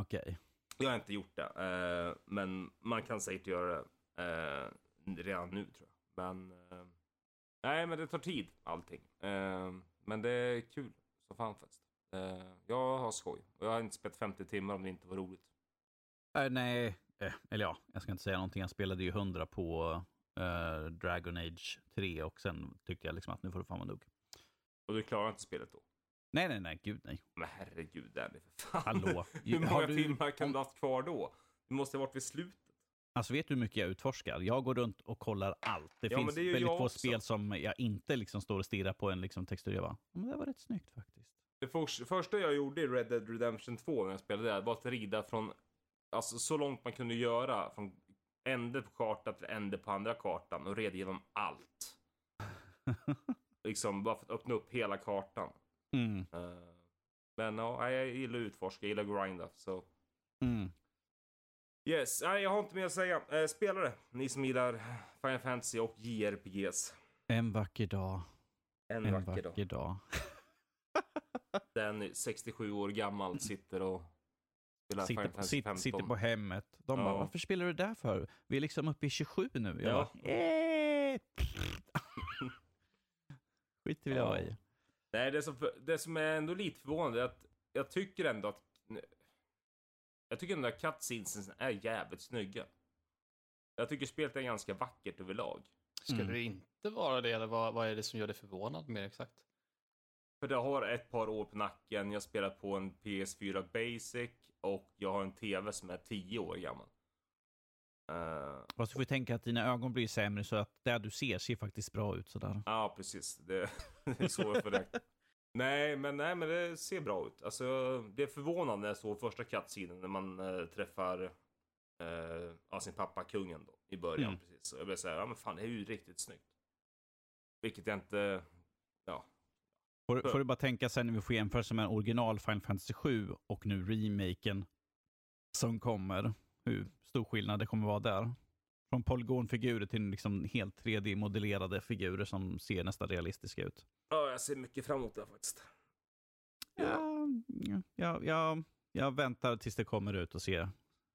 Okej. Jag har inte gjort det, eh, men man kan säkert göra det eh, redan nu tror jag. Men eh, nej, men det tar tid allting. Men det är kul så fan faktiskt. Jag har skoj och jag har inte spelat 50 timmar om det inte var roligt. Eh, nej, eller ja, jag ska inte säga någonting. Jag spelade ju 100 på Dragon Age 3 och sen tyckte jag liksom att nu får det fan vara nog. Och du klarar inte spelet då? Nej, nej, nej, gud nej. Men herregud Danny, för fan. Hallå. hur Har många du- timmar kan du ha haft kvar då? Du måste ha varit vid slutet. Alltså vet du hur mycket jag utforskar? Jag går runt och kollar allt. Det Ja, finns det väldigt få också. spel som jag inte liksom står och stirrar på en liksom textur. Jag bara, "Ja, men det var rätt snyggt faktiskt. Det för, första jag gjorde i Red Dead Redemption 2 när jag spelade där var att rida från, alltså så långt man kunde göra, från ände på kartan till ände på andra kartan och red genom allt. liksom bara för att öppna upp hela kartan. Mm. Eh, men ja, jag gillar att utforska, jag gillar att grinda. Så Mm. yes, nej, jag har inte mer att säga. Eh, spelare, ni som gillar Final Fantasy och JRPGs. En vacker dag. En, En vacker dag. vacker dag. Den 67 år gammal sitter och spelar Sitter Final på, Fantasy sit, 15. sitter på hemmet. De Ja. bara, varför spelar du där för? Vi är liksom uppe i 27 nu. Jag Ja. bara, eh. Skit vill jag Ja. i. Nej, det som, det som är ändå lite förvånande är att jag tycker ändå att... Jag tycker ändå att cutscenesen är jävligt snygga. Jag tycker spelet är ganska vackert överlag. Skulle Mm. det inte vara det, eller vad, vad är det som gör dig förvånad mer exakt? För det har ett par år på nacken, jag spelar på en PS4 Basic och jag har en TV som är 10 år gammal. Eh, Fast du får ju tänka att dina ögon blir sämre så att det du ser ser faktiskt bra ut sådär. Ja, precis. Det, det är så jag får räkna. Nej, men, nej, men det ser bra ut. Alltså, det är förvånande såg första cutscenen när man eh, träffar eh, ja, sin pappa, kungen då, i början. Mm. Precis. Och jag blev säga, ja men fan, det är ju riktigt snyggt. Vilket jag inte, ja. Får, får du bara tänka sen när vi får jämförelse med original Final Fantasy 7 och nu remaken som kommer. Hur stor skillnad det kommer vara där. Från polygonfigurer till liksom helt 3D-modellerade figurer som ser nästan realistiska ut. ja, jag ser mycket fram emot det faktiskt. Ja, ja, ja, jag väntar tills det kommer ut och ser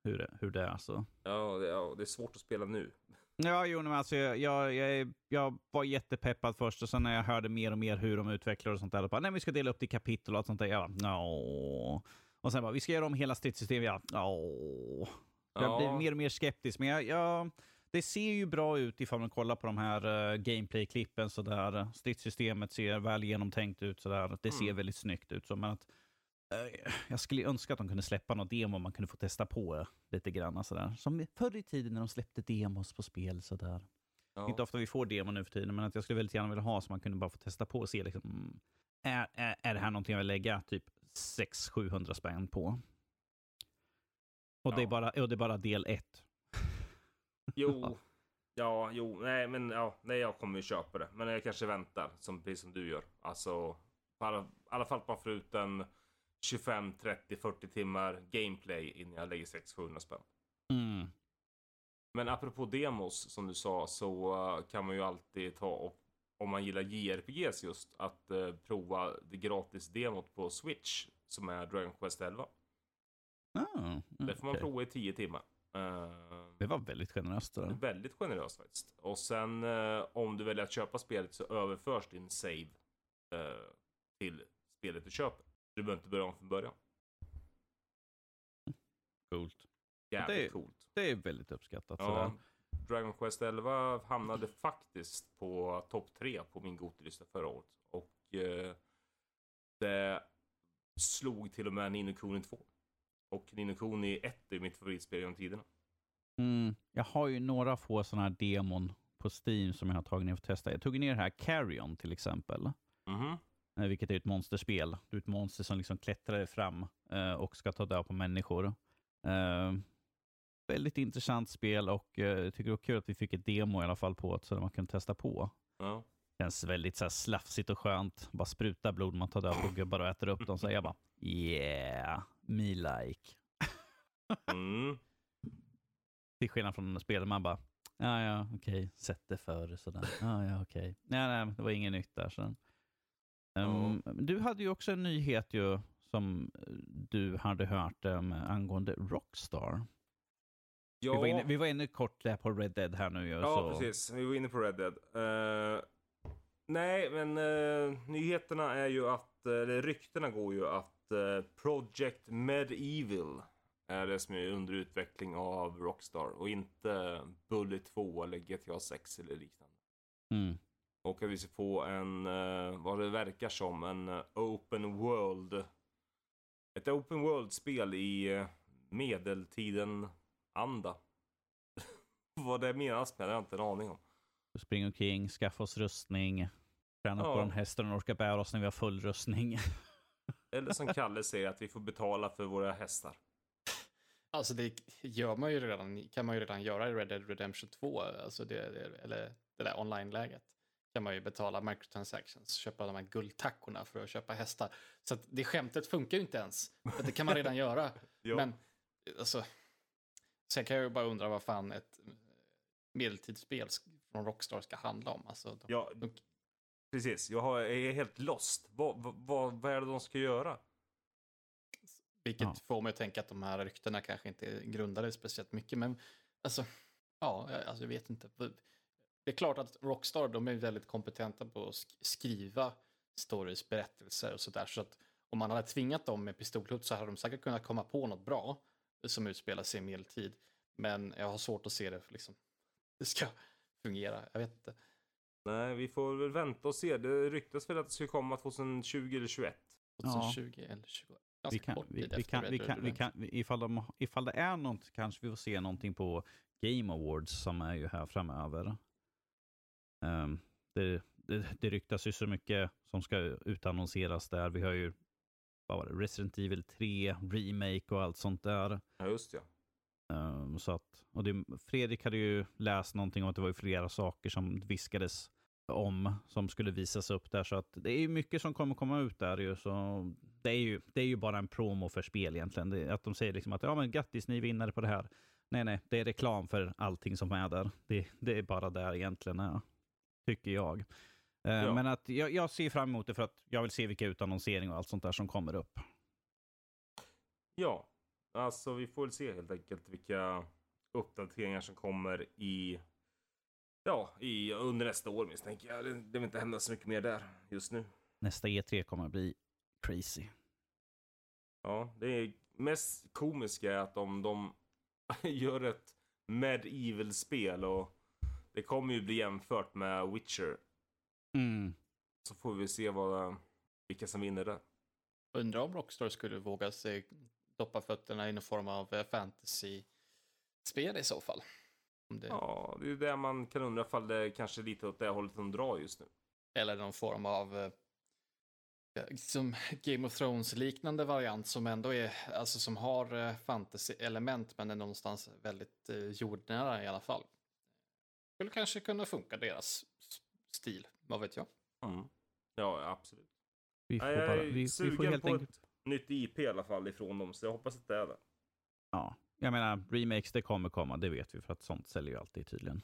hur det, hur det är. Så. Ja, det, ja, det är svårt att spela nu. Ja, jo, men alltså, jag, jag, jag, jag var jättepeppad först och sen när jag hörde mer och mer hur de utvecklar och sånt där, då bara, nej, vi ska dela upp det i kapitel och allt sånt där. Jag bara, no. Och sen bara, vi ska göra om hela stridssystemet. Jag bara, no. Jag Ja. blir mer och mer skeptisk, men jag, jag, det ser ju bra ut ifall man kollar på de här uh, gameplay-klippen. Sådär. Stridssystemet ser väl genomtänkt ut. Sådär. Det ser Mm. väldigt snyggt ut. Så, men att, eh, jag skulle önska att de kunde släppa något demo man kunde få testa på lite grann. Sådär. Som förr i tiden när de släppte demos på spel. Sådär. Ja. Inte ofta vi får demo nu för tiden, men att jag skulle väldigt gärna vilja ha så man kunde bara få testa på och se liksom, mm, är, är, är det här någonting jag vill lägga typ 600-700 spänn på? Och, det är Ja. bara, och det är bara del ett. Jo, ja, jo, nej, men ja, nej, jag kommer ju köpa det. Men jag kanske väntar, som, precis som du gör. Alltså, på alla, i alla fall på få ut en 25, 30, 40 timmar gameplay innan jag lägger 600-700 spänn. Mm. Men apropå demos, som du sa, så eh, kan man ju alltid ta och om man gillar JRPGs just, att eh, prova det gratis demot på Switch, som är Dragon Quest 11. Ah, Det får man prova i 10 timmar. Eh, Det var väldigt generöst. Där. väldigt generöst faktiskt. Och sen eh, om du väljer att köpa spelet så överförs din save eh, till spelet du köper. Du behöver inte börja om från början. Coolt. Jävligt Det är- coolt. Det är väldigt uppskattat. Ja, Sådär. Dragon Quest 11 hamnade faktiskt på topp 3 på min Gotilista förra året. Och eh, det slog till och med Nino Kuni 2. Och Nino Kuni 1 är mitt favoritspel genom tiderna. Mm. Jag har ju några få sådana här demon på Steam som jag har tagit ner för att testa. Jag tog ner det här Carrion till exempel. Mhm. Eh, vilket är ett monsterspel. Du är ett monster som liksom klättrar fram eh, och ska ta död på människor. Eh, väldigt intressant spel och jag tycker det var kul att vi fick ett demo i alla fall på det så att man kunde testa på. Ja. Känns väldigt så här slafsigt och skönt. Bara spruta blod, man tar död på gubbar och äter upp dem. Så jag bara yeah, me like. Mm. Till skillnad från spelet man bara ja ja okej, sätt det för sådär. Ja ja okej. Nej, nej, det var inget nytt där. Så. Um, Du hade ju också en nyhet ju som du hade hört um, angående Rockstar. Ja, Vi, var inne, vi var inne kort där på Red Dead här nu ju. ja så. precis. Vi var inne på Red Dead. Eh, nej, men eh, nyheterna är ju att, eh, eller ryktena går ju att eh, Project Medieval är det som är under utveckling av Rockstar och inte Bullet 2 eller GTA 6 eller liknande. Mm. Och att vi ska få en, eh, vad det verkar som, en eh, open world. Ett open world-spel i eh, medeltiden-anda. vad det menas med det har jag inte en aning om. Springa omkring, skaffa oss rustning, träna Ja. på den hästen och orka bära oss när vi har full rustning. Eller som Kalle säger, att vi får betala för våra hästar. Alltså det gör man ju redan, kan man ju redan göra i Red Dead Redemption 2, alltså det, eller det där online-läget. Kan man ju betala microtransactions, köpa de här guldtackorna för att köpa hästar. Så att det skämtet funkar ju inte ens. För det kan man redan göra. Men alltså, sen kan jag ju bara undra vad fan ett medeltidsspel från Rockstar ska handla om. Alltså, de, Ja, de, precis. Jag, har, jag är helt lost. Vad, vad, vad, är det de ska göra? vilket Ja. får mig att tänka att de här ryktena kanske inte är grundade speciellt mycket. Men alltså, ja, jag- alltså, jag vet inte. Det är klart att Rockstar, de är väldigt kompetenta på att sk- skriva stories, berättelser och sådär. Så att om man hade tvingat dem med pistolhut så hade de säkert kunnat komma på något bra som utspelar sig i medeltid. Men jag har svårt att se det, liksom, det ska fungera. Jag vet inte. Nej, vi får väl vänta och se. Det ryktas väl att det ska komma 2020 eller 2021. Ja. 2020 eller 20. Ganska Vi kan, vi, vi kan, vi kan, vi kan, ifall, de, ifall det är något kanske vi får se någonting på Game Awards som är ju här framöver. Ehm, det, det, det ryktas ju så mycket som ska utannonseras där. Vi har ju vad var det, Resident Evil 3, Remake och allt sånt där. Ja, just ja. Ehm, så att, och det, Fredrik hade ju läst någonting om att det var ju flera saker som viskades om som skulle visas upp där. Så att det är ju mycket som kommer komma ut där ju. Så det är ju, det är ju bara en promo för spel egentligen. Det, att de säger liksom att ja men grattis ni är vinnare på det här. Nej nej, det är reklam för allting som är där. Det, det är bara där egentligen är. Tycker jag. Eh, Ja. Men att jag, jag ser fram emot det för att jag vill se vilka utannonseringar och allt sånt där som kommer upp. Ja, alltså vi får väl se helt enkelt vilka uppdateringar som kommer i Ja, i, under nästa år misstänker jag. Det, det vill inte hända så mycket mer där just nu. Nästa E3 kommer att bli crazy. Ja, det är mest komiska är att om de gör ett Medieval-spel och det kommer ju bli jämfört med Witcher. Mm. Så får vi se vad, vilka som vinner det. Undrar om Rockstar skulle våga sig doppa fötterna i någon form av eh, fantasy-spel i så fall. Om det, Ja, det är ju det man kan undra ifall det kanske är lite åt det hållet de drar just nu. Eller någon form av eh, ja, som Game of Thrones-liknande variant som ändå är, alltså som har eh, fantasy-element men är någonstans väldigt eh, jordnära i alla fall. Skulle kanske kunna funka deras stil, vad vet jag. Mm. Ja, absolut. Vi får, bara, vi, vi får helt enkelt... ett nytt IP i alla fall ifrån dem, så jag hoppas att det är det. Ja, jag menar, remakes det kommer komma, det vet vi för att sånt säljer ju alltid tydligen.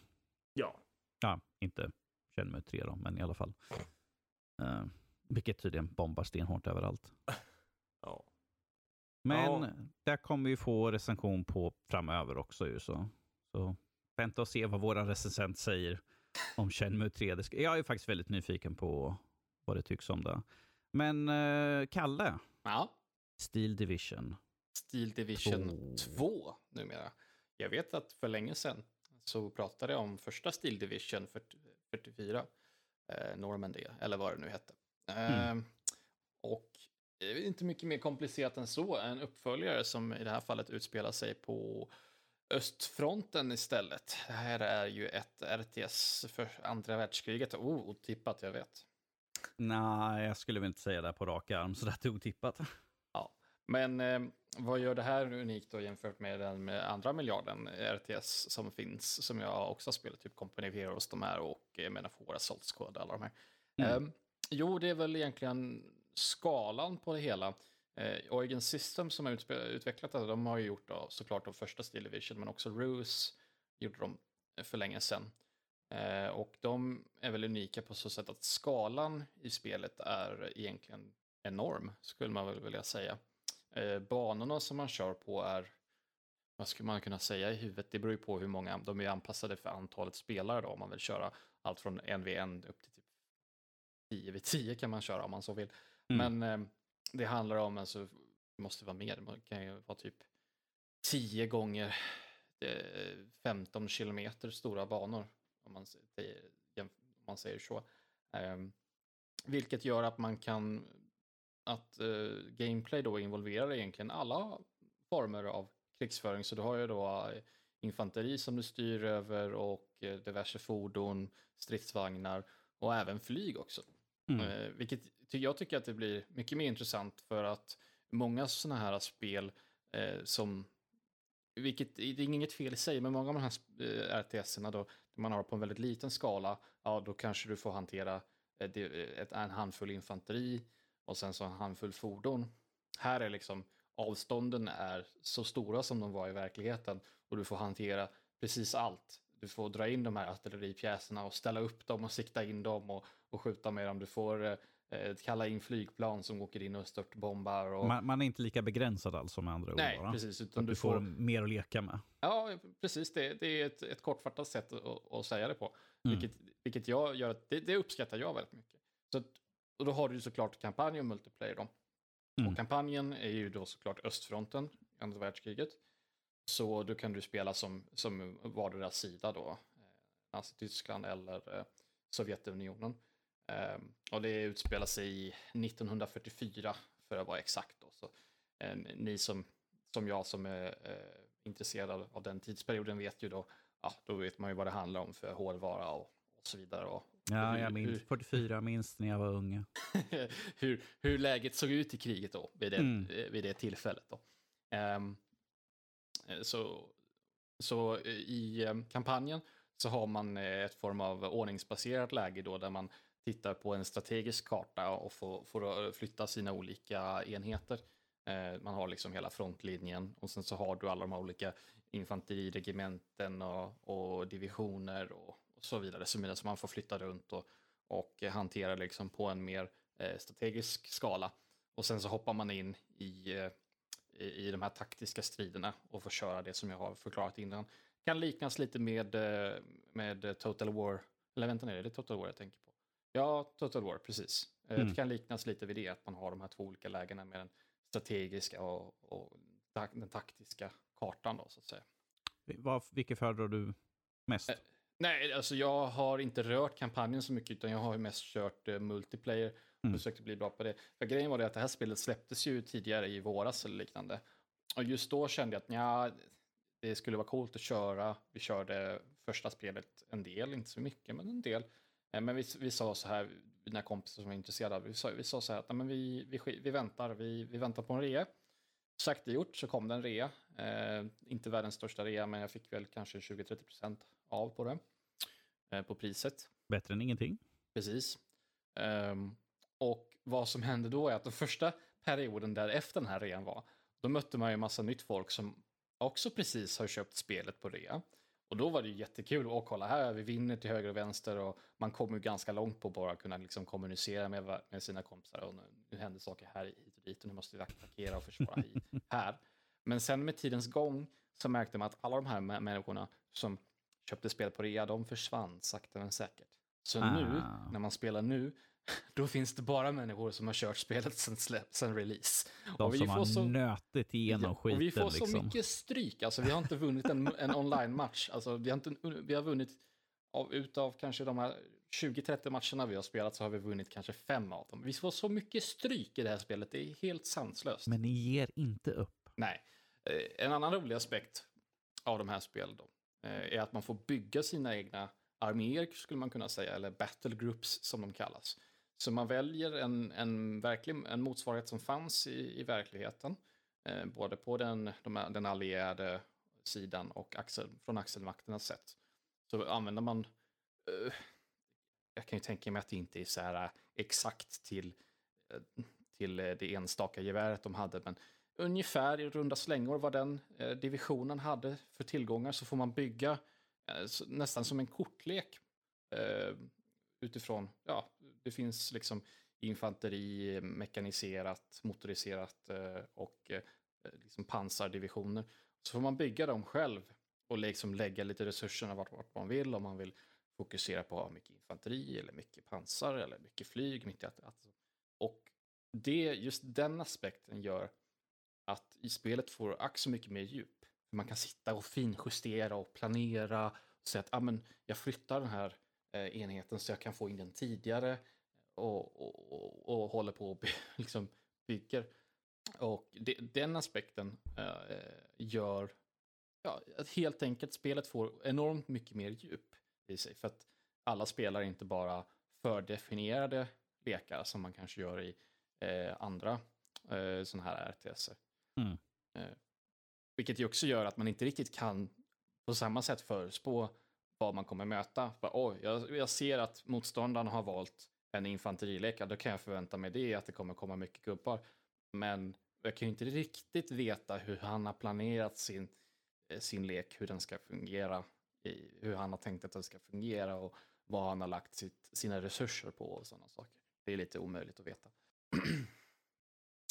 Ja. Ja, inte Shenmue 3 då, men i alla fall. Uh, vilket tydligen bombar stenhårt överallt. ja. Men Ja. där kommer vi få recension på framöver också ju så. Så vänta och se vad våran recensent säger om Shenmue 3. Det ska, jag är faktiskt väldigt nyfiken på vad det tycks om det. Men eh, Kalle, Ja, Steel Division. Steel Division Två. 2 numera. Jag vet att för länge sedan så pratade jag om första Steel Division 40, 44, eh, Normandy, eller vad det nu hette. Mm. Eh, och det är inte mycket mer komplicerat än så. En uppföljare som i det här fallet utspelar sig på östfronten istället. Det här är ju ett RTS för andra världskriget. Oh, otippat, jag vet. Nej, jag skulle väl inte säga det på rak arm, så det är otippat. Ja, men eh, vad gör det här unikt då jämfört med den med andra miljarden RTS som finns, som jag också har spelat, typ Company of Heroes, de här och eh, Metaphor, Assault Squad, alla de här. Mm. Eh, jo, det är väl egentligen skalan på det hela. Eh, Origin System som har utvecklat det, de har ju gjort då, såklart de första Steel Division, men också Ruse gjorde de för länge sedan. Eh, och de är väl unika på så sätt att skalan i spelet är egentligen enorm, skulle man väl vilja säga. Eh, banorna som man kör på är, vad skulle man kunna säga i huvudet, det beror ju på hur många, de är anpassade för antalet spelare då, om man vill köra allt från en v en upp till typ 10 v 10 kan man köra om man så vill. Mm. Men eh, det handlar om, alltså, det måste vara mer, det kan ju vara typ 10 gånger 15 eh, kilometer stora banor, om man säger, om man säger så. Um, vilket gör att man kan, att uh, gameplay då involverar egentligen alla former av krigsföring. Så du har ju då uh, infanteri som du styr över och uh, diverse fordon, stridsvagnar och även flyg också. Mm. vilket jag tycker att det blir mycket mer intressant för att många sådana här spel eh, som, vilket det är inget fel i sig, men många av de här eh, RTS-erna då, man har på en väldigt liten skala, ja då kanske du får hantera eh, ett, eh, ett, en handfull infanteri och sen så en handfull fordon. Här är liksom avstånden är så stora som de var i verkligheten och du får hantera precis allt. Du får dra in de här artilleripjäserna och ställa upp dem och sikta in dem och, och skjuta med dem. Du får eh, kalla in flygplan som åker in och störtbombar. Och... Man, man är inte lika begränsad alltså med andra ord? Nej, precis. Utan du, du får, får mer att leka med? Ja, precis. Det, det är ett, ett kortfattat sätt att, att säga det på. Mm. Vilket, vilket jag gör, det, det uppskattar jag väldigt mycket. Så, och då har du såklart kampanj och multiplayer. Då. Mm. Och kampanjen är ju då såklart östfronten, andra världskriget. Så då kan du spela som, som vardera sida då, eh, Nazityskland eller eh, Sovjetunionen. Um, och det utspelar sig 1944 för att vara exakt. Då. Så, eh, ni som, som jag som är eh, intresserad av den tidsperioden vet ju då, ja, då vet man ju vad det handlar om för hårdvara och, och så vidare. Och, ja, jag minns hur, 44, minst när jag var ung. hur, hur läget såg ut i kriget då, vid det, mm. Eh, vid det tillfället. Då. Um, så, så i kampanjen så har man ett form av ordningsbaserat läge då där man tittar på en strategisk karta och får, får flytta sina olika enheter. Eh, man har liksom hela frontlinjen och sen så har du alla de här olika infanteriregementen och, och divisioner och, och, så vidare. som så man får flytta runt och, och hantera liksom på en mer eh, strategisk skala. Och sen så hoppar man in i, eh, i, i de här taktiska striderna och får köra det som jag har förklarat innan. Kan liknas lite med, med Total War, eller vänta nu, är det Total War jag tänker på? Ja, Total War, precis. Eh, mm. Det kan liknas lite vid det, att man har de här två olika lägena med den strategiska och, och den taktiska kartan då, så att säga. Vad, vilket föredrar du mest? Eh, nej, alltså jag har inte rört kampanjen så mycket, utan jag har mest kört eh, multiplayer och mm. försökt bli bra på det. För grejen var det att det här spelet släpptes ju tidigare i våras eller liknande. Och just då kände jag att ja, det skulle vara coolt att köra. Vi körde första spelet en del, inte så mycket, men en del. Eh, men vi, vi sa så här, mina kompisar som var intresserade, vi sa, vi sa så här att men vi, vi, vi väntar, vi, vi väntar på en rea. Sagt och gjort så kom det en rea. Eh, inte världens största rea, men jag fick väl kanske 20-30% av på det. Eh, på priset. Bättre än ingenting. Precis. Eh, och vad som hände då är att den första perioden där efter den här rean var, då mötte man ju massa nytt folk som också precis har köpt spelet på rea. Och då var det jättekul att kolla här, vi vinner till höger och vänster och man kommer ju ganska långt på att bara kunna liksom kommunicera med, med sina kompisar och nu, nu händer saker här hit och dit och nu måste vi attackera och försvara här. Men sen med tidens gång så märkte man att alla de här människorna som köpte spel på rea, de försvann sakta men säkert. Så ah. nu, när man spelar nu, då finns det bara människor som har kört spelet sen, släpp, sen release. De och vi som får har så, nötit igenom ja, skiten. Och vi får liksom. så mycket stryk. Alltså, vi har inte vunnit en, en online-match. Alltså, vi, har inte, vi har vunnit, av, utav kanske de här 20-30 matcherna vi har spelat så har vi vunnit kanske fem av dem. Vi får så mycket stryk i det här spelet. Det är helt sanslöst. Men ni ger inte upp. Nej. Eh, en annan rolig aspekt av de här spelen då, eh, är att man får bygga sina egna arméer skulle man kunna säga, eller battle groups som de kallas. Så man väljer en, en, verklig, en motsvarighet som fanns i, i verkligheten, eh, både på den, de, den allierade sidan och axel, från axelmakternas sätt. Så använder man, eh, jag kan ju tänka mig att det inte är så här eh, exakt till, eh, till det enstaka geväret de hade, men ungefär i runda slängor vad den eh, divisionen hade för tillgångar så får man bygga eh, nästan som en kortlek eh, utifrån, ja, det finns liksom infanteri, mekaniserat, motoriserat eh, och eh, liksom pansardivisioner. Så får man bygga dem själv och liksom lägga lite resurserna vart, vart man vill om man vill fokusera på mycket infanteri eller mycket pansar eller mycket flyg. Mycket att, och det, just den aspekten gör att i spelet får ack så mycket mer djup. Man kan sitta och finjustera och planera och säga att ah, men jag flyttar den här eh, enheten så jag kan få in den tidigare och, och, och, och håller på och liksom bygger. Och det, den aspekten eh, gör ja, att helt enkelt spelet får enormt mycket mer djup i sig. För att alla spelar inte bara fördefinierade lekar som man kanske gör i eh, andra eh, sådana här RTS. Mm. Eh, vilket ju också gör att man inte riktigt kan på samma sätt förespå vad man kommer möta. Bara, oh, jag, jag ser att motståndaren har valt en infanterilek, då kan jag förvänta mig det, att det kommer komma mycket gubbar. Men jag kan ju inte riktigt veta hur han har planerat sin, eh, sin lek, hur den ska fungera, hur han har tänkt att den ska fungera och vad han har lagt sitt, sina resurser på och sådana saker. Det är lite omöjligt att veta.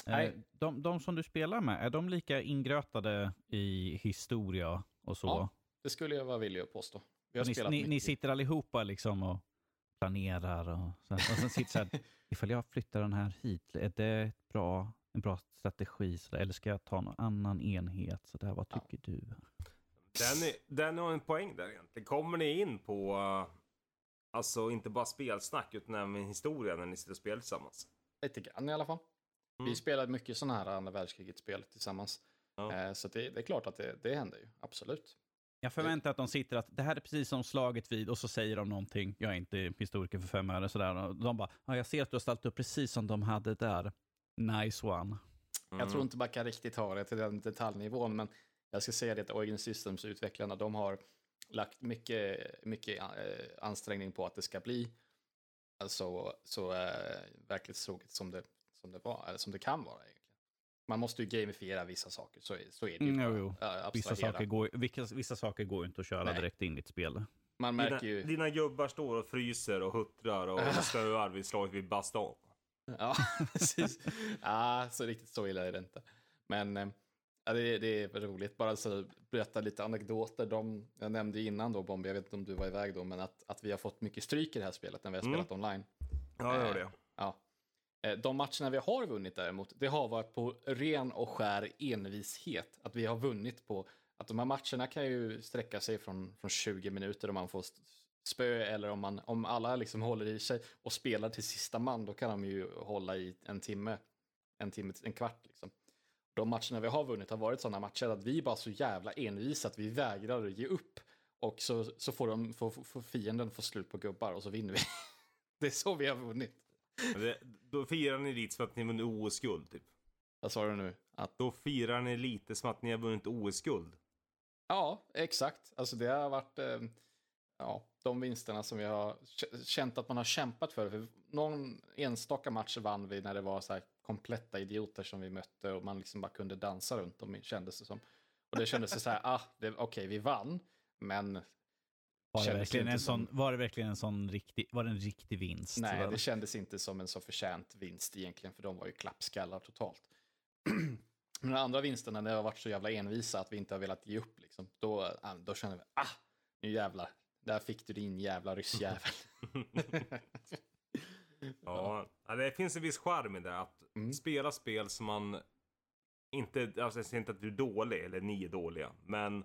Nej. Eh, de, de som du spelar med, är de lika ingrötade i historia och så? Ja, det skulle jag vara villig att påstå. ni, ni, ni, sitter allihopa liksom och planerar och, så, och sen sitter så här, ifall jag flyttar den här hit, är det bra, en bra strategi? Så där, eller ska jag ta någon annan enhet? Så där, vad tycker ja. du? Den, är, den har en poäng där egentligen. Kommer ni in på, alltså inte bara spelsnack utan även historia när ni sitter och spelar tillsammans? Lite grann i alla fall. Mm. Vi spelade mycket sådana här andra världskriget-spel tillsammans. Ja. Eh, så det, det, är klart att det, det händer ju, absolut. Jag förväntar att de sitter att det här är precis som slaget vid och så säger de någonting. Jag är inte historiker för fem öre sådär. Och de bara, ja, jag ser att du har ställt upp precis som de hade där. Nice one. Mm. Jag tror inte man kan riktigt ha det till den detaljnivån, men jag ska säga det att Origin Systems utvecklarna, de har lagt mycket, mycket eh, ansträngning på att det ska bli alltså, så äh, verklighetstroget som det som det, var, eller som det kan vara. Egentligen. Man måste ju gamifiera vissa saker, så, så är det ju. Mm, jo, jo. Vissa, saker går, vissa, vissa saker går inte att köra Nej. direkt in i ett spel. Man märker dina, ju... dina gubbar står och fryser och huttrar och spöar vid slaget vid Baston. Ja, precis. ja, så riktigt så illa är det inte. Men eh, ja, det, det är roligt. Bara så berätta lite anekdoter. De, jag nämnde innan då, Bombi, jag vet inte om du var iväg då, men att, att vi har fått mycket stryk i det här spelet när vi har mm. spelat online. Ja, jag hörde det. Eh, de matcherna vi har vunnit däremot, det har varit på ren och skär envishet. Att vi har vunnit på att de här matcherna kan ju sträcka sig från, från 20 minuter om man får spö eller om, man, om alla liksom håller i sig och spelar till sista man, då kan de ju hålla i en timme, en timme, en kvart liksom. De matcherna vi har vunnit har varit sådana matcher att vi är bara så jävla envisa att vi vägrar att ge upp. Och så, så får, de, får, får fienden få slut på gubbar och så vinner vi. det är så vi har vunnit. Det, då firar ni lite som att ni vunnit OS-guld, typ. Vad sa du nu? Att... Då firar ni lite som att ni har vunnit OS-guld. Ja, exakt. Alltså det har varit eh, ja, de vinsterna som vi har känt att man har kämpat för. för. Någon enstaka match vann vi när det var så här kompletta idioter som vi mötte och man liksom bara kunde dansa runt dem, kändes det som. Och det kändes så här, ah, okej, okay, vi vann, men var det, verkligen en sån, var det verkligen en sån riktig, var det en riktig vinst? Nej, det kändes inte som en så förtjänt vinst egentligen, för de var ju klappskallar totalt. Men de andra vinsterna, när det har varit så jävla envisa att vi inte har velat ge upp, liksom, då, då känner vi, ah, nu jävlar, där fick du din jävla ryssjävel. ja, det finns en viss charm i det, att mm. spela spel som man inte, alltså jag säger inte att du är dålig, eller ni är dåliga, men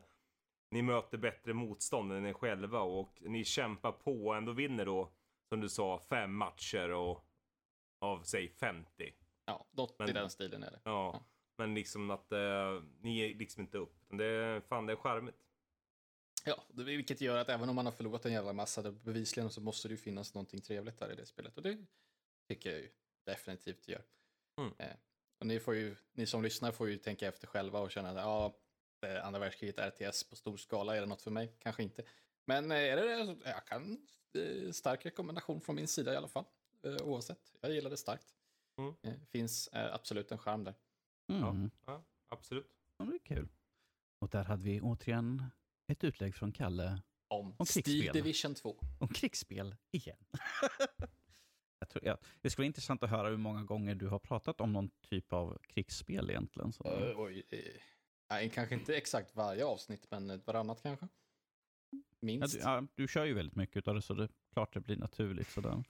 ni möter bättre motstånd än er själva och ni kämpar på och ändå vinner då, som du sa, fem matcher och av säg 50. Ja, något men, i den stilen är det. Ja, ja. men liksom att uh, ni är liksom inte upp. Det, fan, det är charmigt. Ja, det- vilket gör att även om man har förlorat en jävla massa, det bevisligen så måste det ju finnas någonting trevligt där i det spelet. Och det tycker jag ju definitivt gör. Mm. Eh, och ni, får ju, ni som lyssnar får ju tänka efter själva och känna att ja, eh, andra världskriget RTS på stor skala, är det något för mig? Kanske inte. Men eh, är det det, så jag kan, eh, stark rekommendation från min sida i alla fall. Eh, oavsett, jag gillar det starkt. Mm. Eh, finns eh, absolut en charm där. Mm. Ja, absolut. Ja, det är kul. Och där hade vi återigen ett utlägg från Kalle Om Steel krigsspel. Division 2. om krigsspel igen. jag tror, ja, det skulle vara intressant att höra hur många gånger du har pratat om någon typ av krigsspel egentligen. Så. Uh, oj, eh, nej, kanske inte exakt varje avsnitt, men ett varannat kanske. ja, Minst. du, ja, du kör ju väldigt mycket av det så det är klart det blir naturligt. Sådär.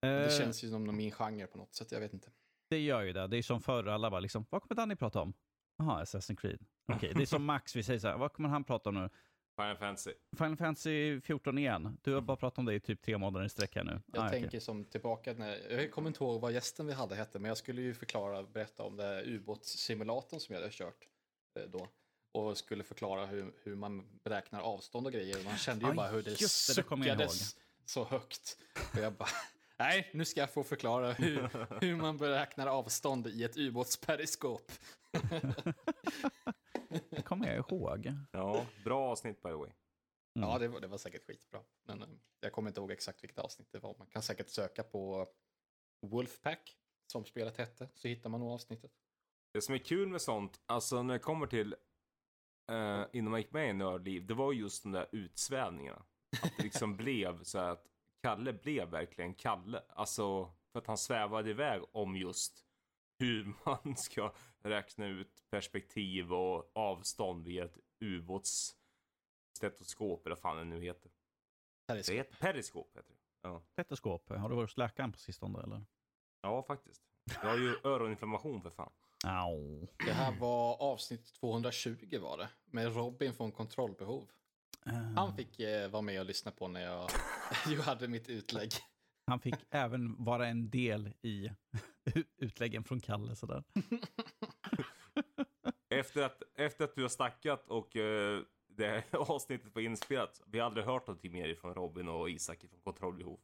Det Eh, känns ju som min genre på något sätt, jag vet inte. Det gör ju det. Det är som förr, alla bara liksom, vad kommer Danny prata om? Jaha, Assassin's Creed. Okej, det är som Max, vi säger så här, vad kommer han prata om nu? Final Fantasy. Final Fantasy 14 igen. Du har bara pratat om det i typ tre månader i sträck här nu. Jag Ah, tänker som tillbaka när, jag kommer inte ihåg vad gästen vi hade hette, men jag skulle ju förklara, berätta om det ubåtssimulatorn som jag hade kört då. Och skulle förklara hur, hur man beräknar avstånd och grejer. Man kände ju Aj, bara hur det suckades så högt. Och jag bara, nej, nu ska jag få förklara hur, hur man beräknar avstånd i ett ubåtsperiskop. Det kommer jag ihåg. Ja, bra avsnitt by the way. Mm. Ja, det var, det var säkert skitbra. Men eh, jag kommer inte ihåg exakt vilket avsnitt det var. Man kan säkert söka på Wolfpack, som spelet hette, så hittar man nog avsnittet. Det som är kul med sånt, alltså när det kommer till uh, innan man gick med i Nördliv, det var just de där utsvävningarna. Att det liksom blev så att Kalle blev verkligen Kalle. Alltså för att han svävade iväg om just hur man ska räkna ut perspektiv och avstånd via ett ubåtsstetoskop eller vad fan det nu heter. Periskop. Det heter periskop heter det. Ja. Stetoskop, har du varit hos läkaren på sistone eller? ja, faktiskt. Jag har ju öroninflammation för fan. Au. Det här var avsnitt 220 var det, med Robin från Kontrollbehov. Eh, Han fick eh, vara med och lyssna på när jag, jag hade mitt utlägg. han fick även vara en del i utläggen från Kalle. Sådär. Efter att, efter att du har snackat och eh, det här avsnittet var inspelat. Vi har aldrig hört någonting mer från Robin och Isak från Kontrollbehov.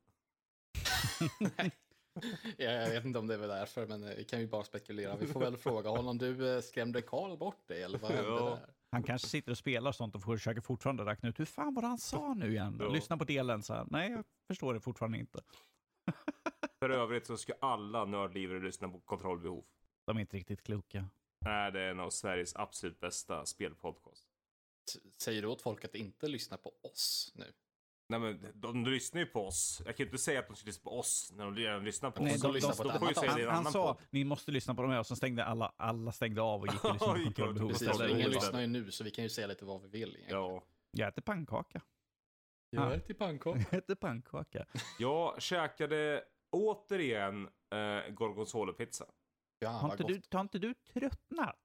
Jag, jag vet inte om det var därför, men eh, vi kan ju bara spekulera. Vi får väl fråga honom, du eh, skrämde Karl bort dig, eller vad hände Ja. där? Han kanske sitter och spelar sånt och försöker fortfarande räkna ut hur fan var det han sa nu igen? Ja. Lyssna på delen så här. Nej, jag förstår det fortfarande inte. För övrigt så ska alla nördlivare lyssna på Kontrollbehov. De är inte riktigt kloka. Nej, det är en av Sveriges absolut bästa spelpodcast. Säger du åt folk att inte lyssna på oss nu? Nej men de, de lyssnar ju på oss. Jag kan ju inte säga att de ska lyssna på oss när de redan lyssnar på Nej, oss. de lyssnar på ju annat säga det i en Han, han sa, podd. ni måste lyssna på de här och så stängde alla, alla stängde av och gick och lyssnade på kontrollbehov Precis, ingen lyssnar ju nu, så vi kan ju säga lite vad vi vill. egentligen. Ja. Jag äter pannkaka. Jag Ah. äter pannkaka. Jag äter pannkaka. Jag käkade återigen eh, gorgonzola-pizza. Ja, Har inte, du, har inte du tröttnat?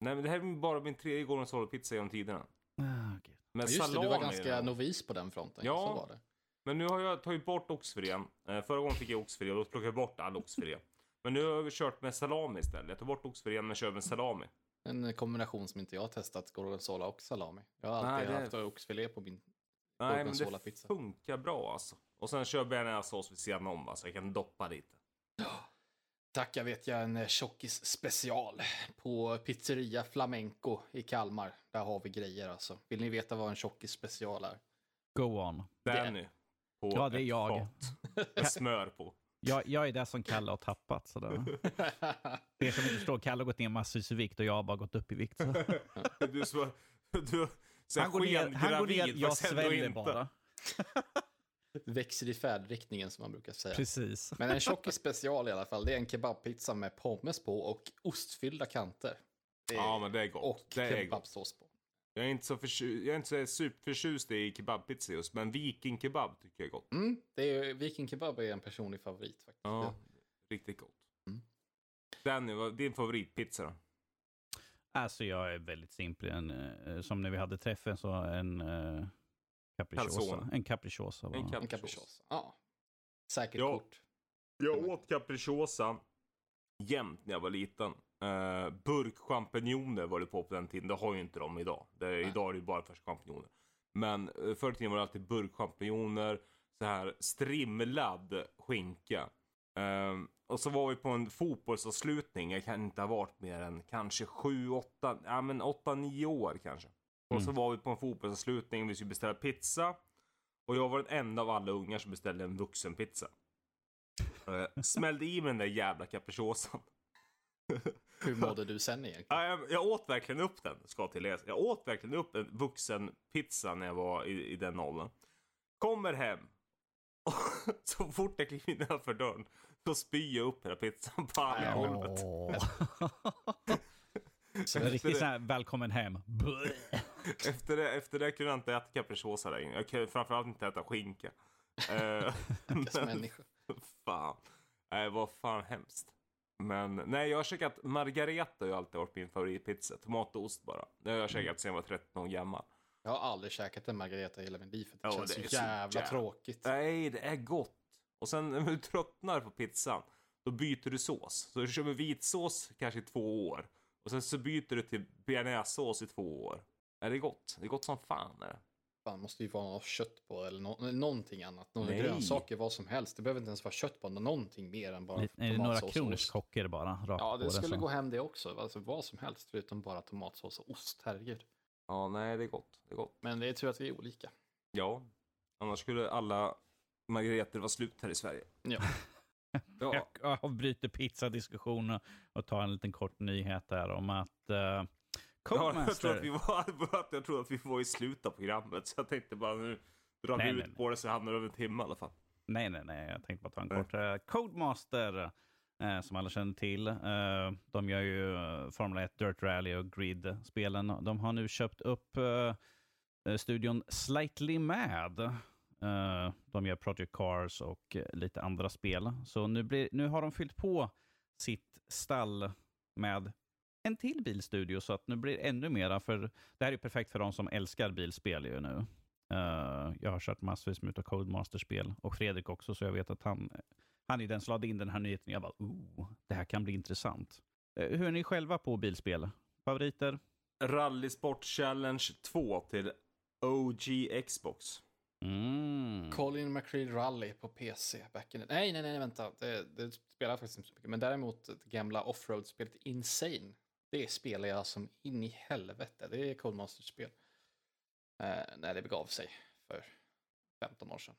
Nej men det här är bara min tredje gorgonzola-pizza genom tiderna. Ah, okej. Med just det, salami du var ganska novis på den fronten. Ja. Så var det. Men nu har jag tagit bort oxfilén. Eh, förra gången fick jag oxfilé och då plockade jag bort all oxfilé. Men nu har vi kört med salami istället. Jag tar bort oxfilén men kör med salami. En kombination som inte jag har testat, gorgonzola och salami. Jag har alltid Nej, det- haft oxfilé på min Nej men det gorgonzola-pizza. funkar bra alltså. Och sen kör bearnaisesås vid sidan om va, så jag kan doppa lite. Tack, jag vet jag en tjockis special på pizzeria Flamenco i Kalmar. Där har vi grejer alltså. Vill ni veta vad en tjockis special är? Go on. Danny. På Ja, det är jag. fat Med smör på. Jag, jag är det som Kalle har tappat. Sådär. Det som inte förstår, Kalle har gått ner massvis i vikt och jag har bara gått upp i vikt. Så. Du så, du så Han går ner, han går ner jag sväller bara. Växer i färdriktningen som man brukar säga. Precis. Men en tjockis special i alla fall. Det är en kebabpizza med pommes på och ostfyllda kanter. Det är, Ja men det är gott. och det kebabsås på. Jag är inte så, förtjust, jag är inte så superförtjust i kebabpizza just, men viking kebab tycker jag är gott. Mm, det är, Viking kebab är en personlig favorit faktiskt. Ja, riktigt gott. Mm. Danny, vad din favoritpizza då? Alltså jag är väldigt simpel. En, eh, som när vi hade träffen så en uh, capricciosa. Calzone. En capricciosa. var- En cap- En capricciosa. Ja. Säkert Ja. kort. Jag åt capricciosa jämt när jag var liten. Uh, burkchampinjoner var det på på den tiden. Det har ju inte de idag. Det, idag är det ju bara färska champinjoner. Men eh, förr i tiden var det alltid burkchampinjoner, så här strimlad skinka. Um, och så var vi på en fotbollsavslutning, jag kan inte ha varit mer än kanske 7, 8, ja men 8, 9 år kanske. Och så Mm. var vi på en fotbollsavslutning, vi skulle beställa pizza. Och jag var den enda av alla ungar som beställde en vuxenpizza. Uh, smällde i mig den där jävla capricciosan. Hur mådde du sen egentligen? Ja, jag, jag åt verkligen upp den, ska tilläggas. Jag åt verkligen upp en vuxenpizza när jag var i, i den åldern. Kommer hem. Och så fort jag kliver innanför dörren, så spyr jag upp hela pizzan på alla golvet. Så En riktigt sån här välkommen hem. Efter det, efter det kunde jag inte äta capricciosa längre. Jag kunde framförallt inte äta skinka. Eh, Stackars men- människa. fan. Nej, vad fan hemskt. Men nej, jag har käkat margareta har ju alltid varit min favoritpizza. Tomat och ost bara. Det har jag käkat sedan jag var 13 år gammal. Jag har aldrig käkat en margareta i hela mitt liv för det Ja, känns det så så jävla jävla- tråkigt. Nej, det är gott. Och sen när du tröttnar på pizzan, då byter du sås. Så du kör med vitsås kanske i två år. Och sen så byter du till bearnaisesås i två år. Är det gott? Det är gott som fan är det. Fan, måste ju vara något kött på eller, eller någonting annat. Några Nej. grönsaker, vad som helst. Det behöver inte ens vara kött på. Någonting mer än bara Är det några tomatsås kronärtskockor bara? Rakt Ja, på det skulle så. gå hem det också. Alltså vad som helst förutom bara tomatsås och ost. Herregud. Ja, nej, det är gott. Det är gott. Men det är tur att vi är olika. Ja. Annars skulle alla margareter vara slut här i Sverige. Ja. Ja. Jag avbryter pizzadiskussionen och tar en liten kort nyhet där om att uh, Ja, Codemaster... jag, tror att vi var, jag tror att vi var i slutet av programmet. Så jag tänkte bara nu drar vi ut på det så hamnar det över en timme i alla fall. Nej, nej, nej. Jag tänkte bara ta en Nej. kort. Uh, Codemaster, eh, som alla känner till. eh, de gör ju uh, Formel 1, Dirt Rally och Grid-spelen. De har nu köpt upp studion Slightly Mad. De gör Project Cars och lite andra spel. Så nu, blir, nu har de fyllt på sitt stall med en till bilstudio så att nu blir det ännu mera. För det här är perfekt för de som älskar bilspel ju nu. Eh, jag har kört massvis med utav Codemaster-spel och Fredrik också, så jag vet att han, han är den som lade in den här nyheten. Jag bara, oh, det här kan bli intressant. Eh, hur är ni själva på bilspel? Favoriter? Rallysport Challenge 2 till OG Xbox. Mm. Colin McRae Rally på PC. Back in. Nej, nej, nej, vänta. Det, det spelar faktiskt inte så mycket. Men däremot det gamla offroad-spelet Insane. Det spelar jag som in i helvete. Det är Codemasters-spel. Eh, när det begav sig för 15 år sedan.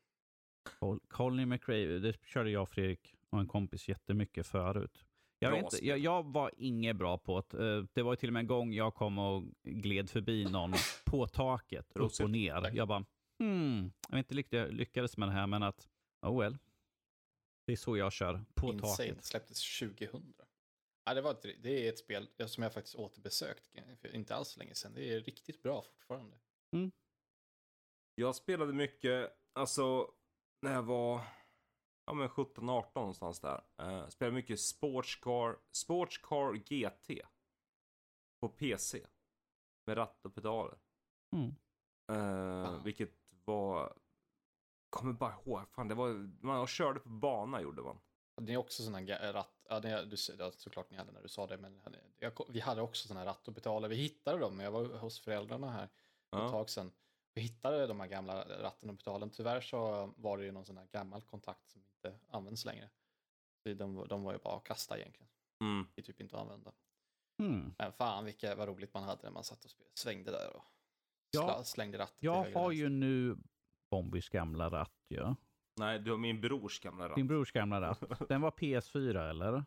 Col- Colin McRae, det körde jag Fredrik och en kompis jättemycket förut. Jag, inte, spel. jag, jag var inget bra på det. Eh, Det var ju till och med en gång jag kom och gled förbi någon på taket, upp och ner. Tack. Jag bara, hmm, jag vet inte riktigt jag lyckades med det här, men att, oh well. Det är så jag kör, på Insane taket. släpptes 2000. Ja, det, var ett, det är ett spel som jag faktiskt återbesökt för inte alls länge sedan. Det är riktigt bra fortfarande. Jag spelade mycket, alltså när jag var ja, men 17-18 någonstans där. Uh, spelade mycket Sportscar, Sportscar GT. På PC. Med ratt och pedaler. Mm. Eh, Ah. Vilket var... Kommer bara ihåg. Fan, det var... Man körde på bana gjorde man. Det är också sådana ga- ratt, ja, du, ja, såklart ni hade när du sa det, men jag, vi hade också sådana ratt och betalar. Vi hittade dem, jag var hos föräldrarna här ett Ja. tag sedan. Vi hittade de här gamla ratten och betalen. Tyvärr så var det ju någon sån här gammal kontakt som inte används längre. Så de, de var ju bara att kasta egentligen. Mm. Det är typ inte att använda. Mm. Men fan vilka, vad roligt man hade när man satt och svängde där och Ja, slängde ratten. Jag har ju nu Bombys gamla ratt ju. Nej, du har min brors gamla ratt. Din brors gamla ratt. Den var PS4 eller?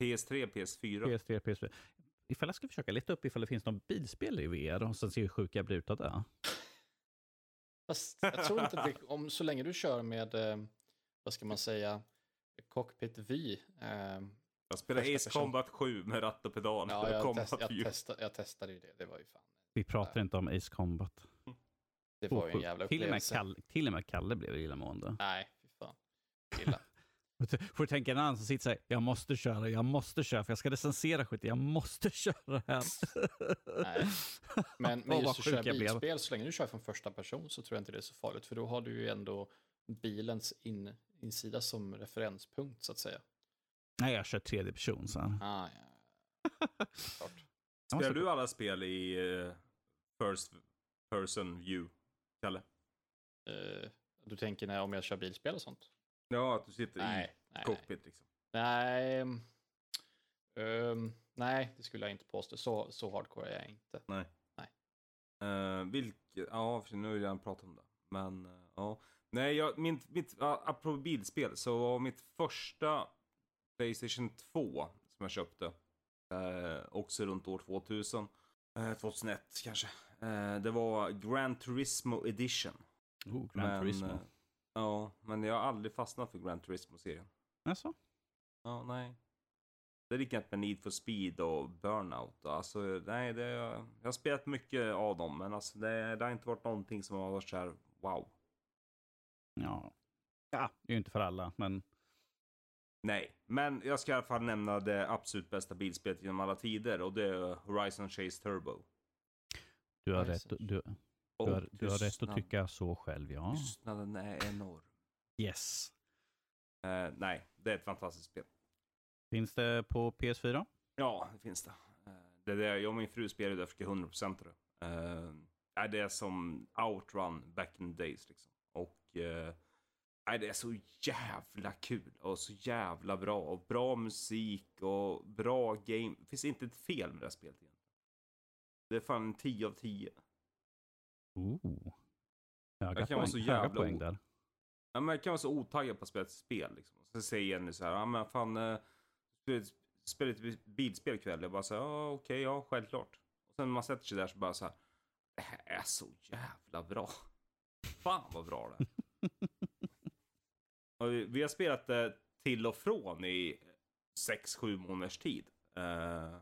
PS3, PS4. PS3, PS4. Ifall jag ska försöka leta upp ifall det finns någon bilspel i VR och sen se hur sjuk jag blir utav det. Fast jag tror inte att det, om, så länge du kör med, eh, vad ska man säga, cockpit V. Eh, Jag spelade Första Ace. Combat 7 med ratt och pedal. ja, jag, test, jag, testa, jag testade ju det, det var ju fan, Vi pratar inte om Ace Combat. det var ju en jävla till, och med upplevelse. Kalle, till och med Kalle blev illamående. Nej, fy fan. Illa. Får du tänka en annan som sitter såhär, jag måste köra, jag måste köra, för jag ska recensera skit, jag måste köra här. Nej. Men, men just att köra bilspel, så länge du kör från första person så tror jag inte det är så farligt. För då har du ju ändå bilens in, insida som referenspunkt så att säga. Nej, jag kör tredje person sen. Ah, ja. Spelar du alla spel i eh, First Person View? Kalle? Uh, du tänker när, om jag kör bilspel och sånt? Ja, att du sitter nej, i nej, cockpit liksom. Nej. Um, nej, det skulle jag inte påstå. Så, så hardcore är jag inte. Nej. nej. Uh, vilket, ja, för nu har jag redan pratat om det. Men, uh, ja. Nej, jag, min, mitt, uh, apropå bilspel, så var mitt första Playstation 2 som jag köpte, uh, också runt år 2000, uh, 2001 kanske. Uh, det var Gran Turismo Edition. Oh, Gran men, Turismo. ja, men jag har aldrig fastnat för Gran Turismo-serien. Jaså? Ja, nej. Det är likadant med Need for Speed och Burnout. Alltså, nej, det, jag har spelat mycket av dem, men alltså, det, det har inte varit någonting som har varit så här, wow. Ja. ja, det är ju inte för alla, men... Nej, men jag ska i alla fall nämna det absolut bästa bilspelet genom alla tider och det är Horizon Chase Turbo. Du har, rätt, du, du, har, du har rätt att tycka så själv, ja. Tystnaden är enorm. Yes. Uh, nej, det är ett fantastiskt spel. Finns det på PS4? Ja, det finns det. Uh, det är det jag och min fru spelade därför jag 100% det. Uh, är det som Outrun back in the days liksom. Och är det är så jävla kul och så jävla bra. Och bra musik och bra game. Det finns inte ett fel med det här spelet egentligen. Det är fan en 10 av 10. Ooh. Höga jag kan poäng, vara så jävla poäng där. Ja, men jag kan vara så otaggad på att spela ett spel. Liksom. Så säger Jenny så här, ja men fan, eh, spela ett bilspel ikväll. Jag bara så här, ja okej, okay, ja självklart. Och sen när man sätter sig där så bara så här, det här är så jävla bra. Fan vad bra det och vi, vi har spelat det till och från i 6-7 månaders tid. Uh,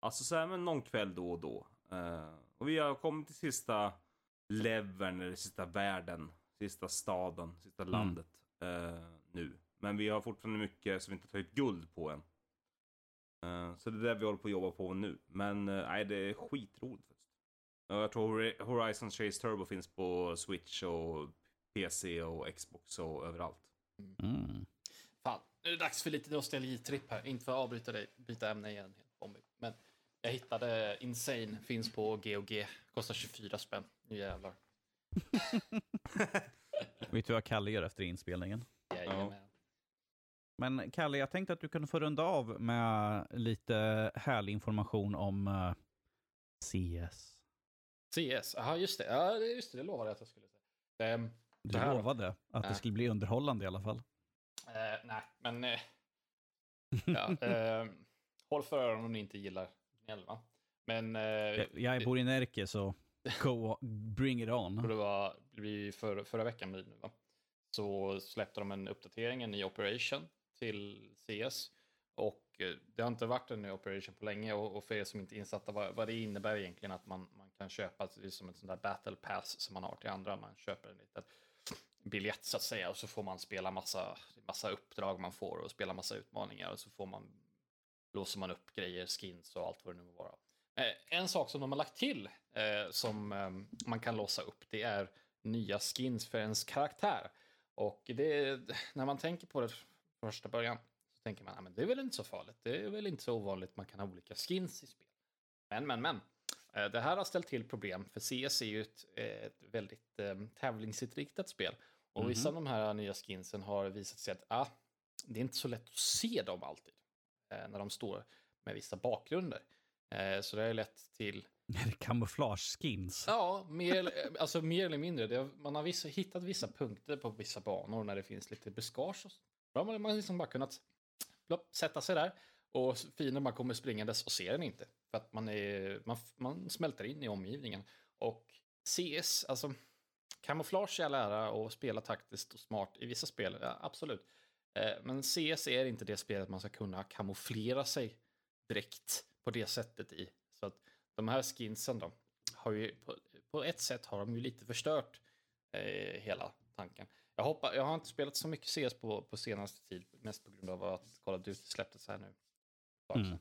alltså så här, men någon kväll då och då. Uh, och vi har kommit till sista leveln, eller sista världen, sista staden, sista mm. landet uh, nu. Men vi har fortfarande mycket som vi inte tagit guld på än. Uh, så det är det vi håller på att jobba på nu. Men uh, nej, det är skitroligt. Jag tror Horizon Chase Turbo finns på Switch och PC och Xbox och överallt. Mm. Fan, nu är det dags för lite nostalgitripp här. Inte för att avbryta dig, byta ämne igen. Men jag hittade Insane, finns på GOG. Kostar 24 spänn. Nu jävlar. Vet du vad Kalle gör efter inspelningen? Jajamän. Ja. Men Kalle, jag tänkte att du kunde få runda av med lite härlig information om uh, CS. CS, ja just det. Ja, just det, det lovade jag att jag skulle säga. Um, du här... lovade att äh. det skulle bli underhållande i alla fall. Uh, nej, men... Uh, ja, uh, håll för öronen om ni inte gillar gnäll, va? Men... jag, jag bor i Närke, så go, bring it on. Det var för, förra veckan nu, va? Så släppte de en uppdatering, en ny operation till CS. Och det har inte varit en ny operation på länge och, för er som inte är insatta vad, vad, det innebär egentligen att man, man kan köpa, det är som ett sånt där battle pass som man har till andra, man köper en liten biljett så att säga och så får man spela massa, massa uppdrag man får och spela massa utmaningar och så får man låser man upp grejer, skins och allt vad det nu må vara. Eh, en sak som de har lagt till eh, som eh, man kan låsa upp det är nya skins för ens karaktär. Och det, när man tänker på det första början så tänker man att det är väl inte så farligt. Det är väl inte så ovanligt man kan ha olika skins i spel. Men, men, men. Det här har ställt till problem för CS är ju ett, ett väldigt tävlingsinriktat spel. Och mm -hmm. vissa av de här nya skinsen har visat sig att ah, det är inte så lätt att se dem alltid. Eh, när de står med vissa bakgrunder. Eh, så det har lett till... Kamouflage-skins? Ja, mer, alltså mer eller mindre. Har, man har vissa, hittat vissa punkter på vissa banor när det finns lite buskage. Då har man liksom bara kunnat plopp, sätta sig där och fienden bara kommer springandes och ser den inte. För att man, är, man, man smälter in i omgivningen. Och CS, alltså kamouflage i all ära och spela taktiskt och smart i vissa spel, ja, absolut. Eh, men CS är inte det spelet man ska kunna kamouflera sig direkt på det sättet i. Så att de här skinsen då, har ju på, på ett sätt har de ju lite förstört eh, hela tanken. Jag, hoppa, jag har inte spelat så mycket CS på, på senaste tid, mest på grund av att Call of Duty släpptes här nu. Mm.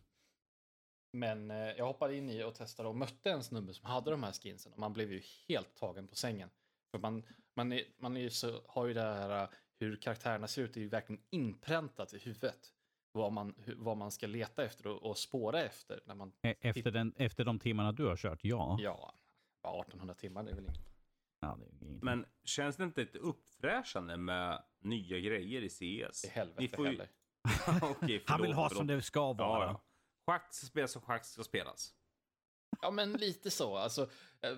Men eh, jag hoppade in i och testade och mötte en snubbe som hade de här skinsen och man blev ju helt tagen på sängen. För man, man, är, man är så, har ju det här hur karaktärerna ser ut, är ju verkligen inpräntat i huvudet. Vad man, vad man ska leta efter och, och spåra efter. När man e, efter, den, efter de timmarna du har kört, ja. Ja, 1800 timmar, det är väl inget. Ja, det är ingenting. Men känns det inte lite uppfräschande med nya grejer i CS? I helvete Ni får ju- heller. Okej, Han vill ha förlåt. som det ska vara. Ja, ja. Schack ska spelas som schack ska spelas. Ja, men lite så. Alltså, eh,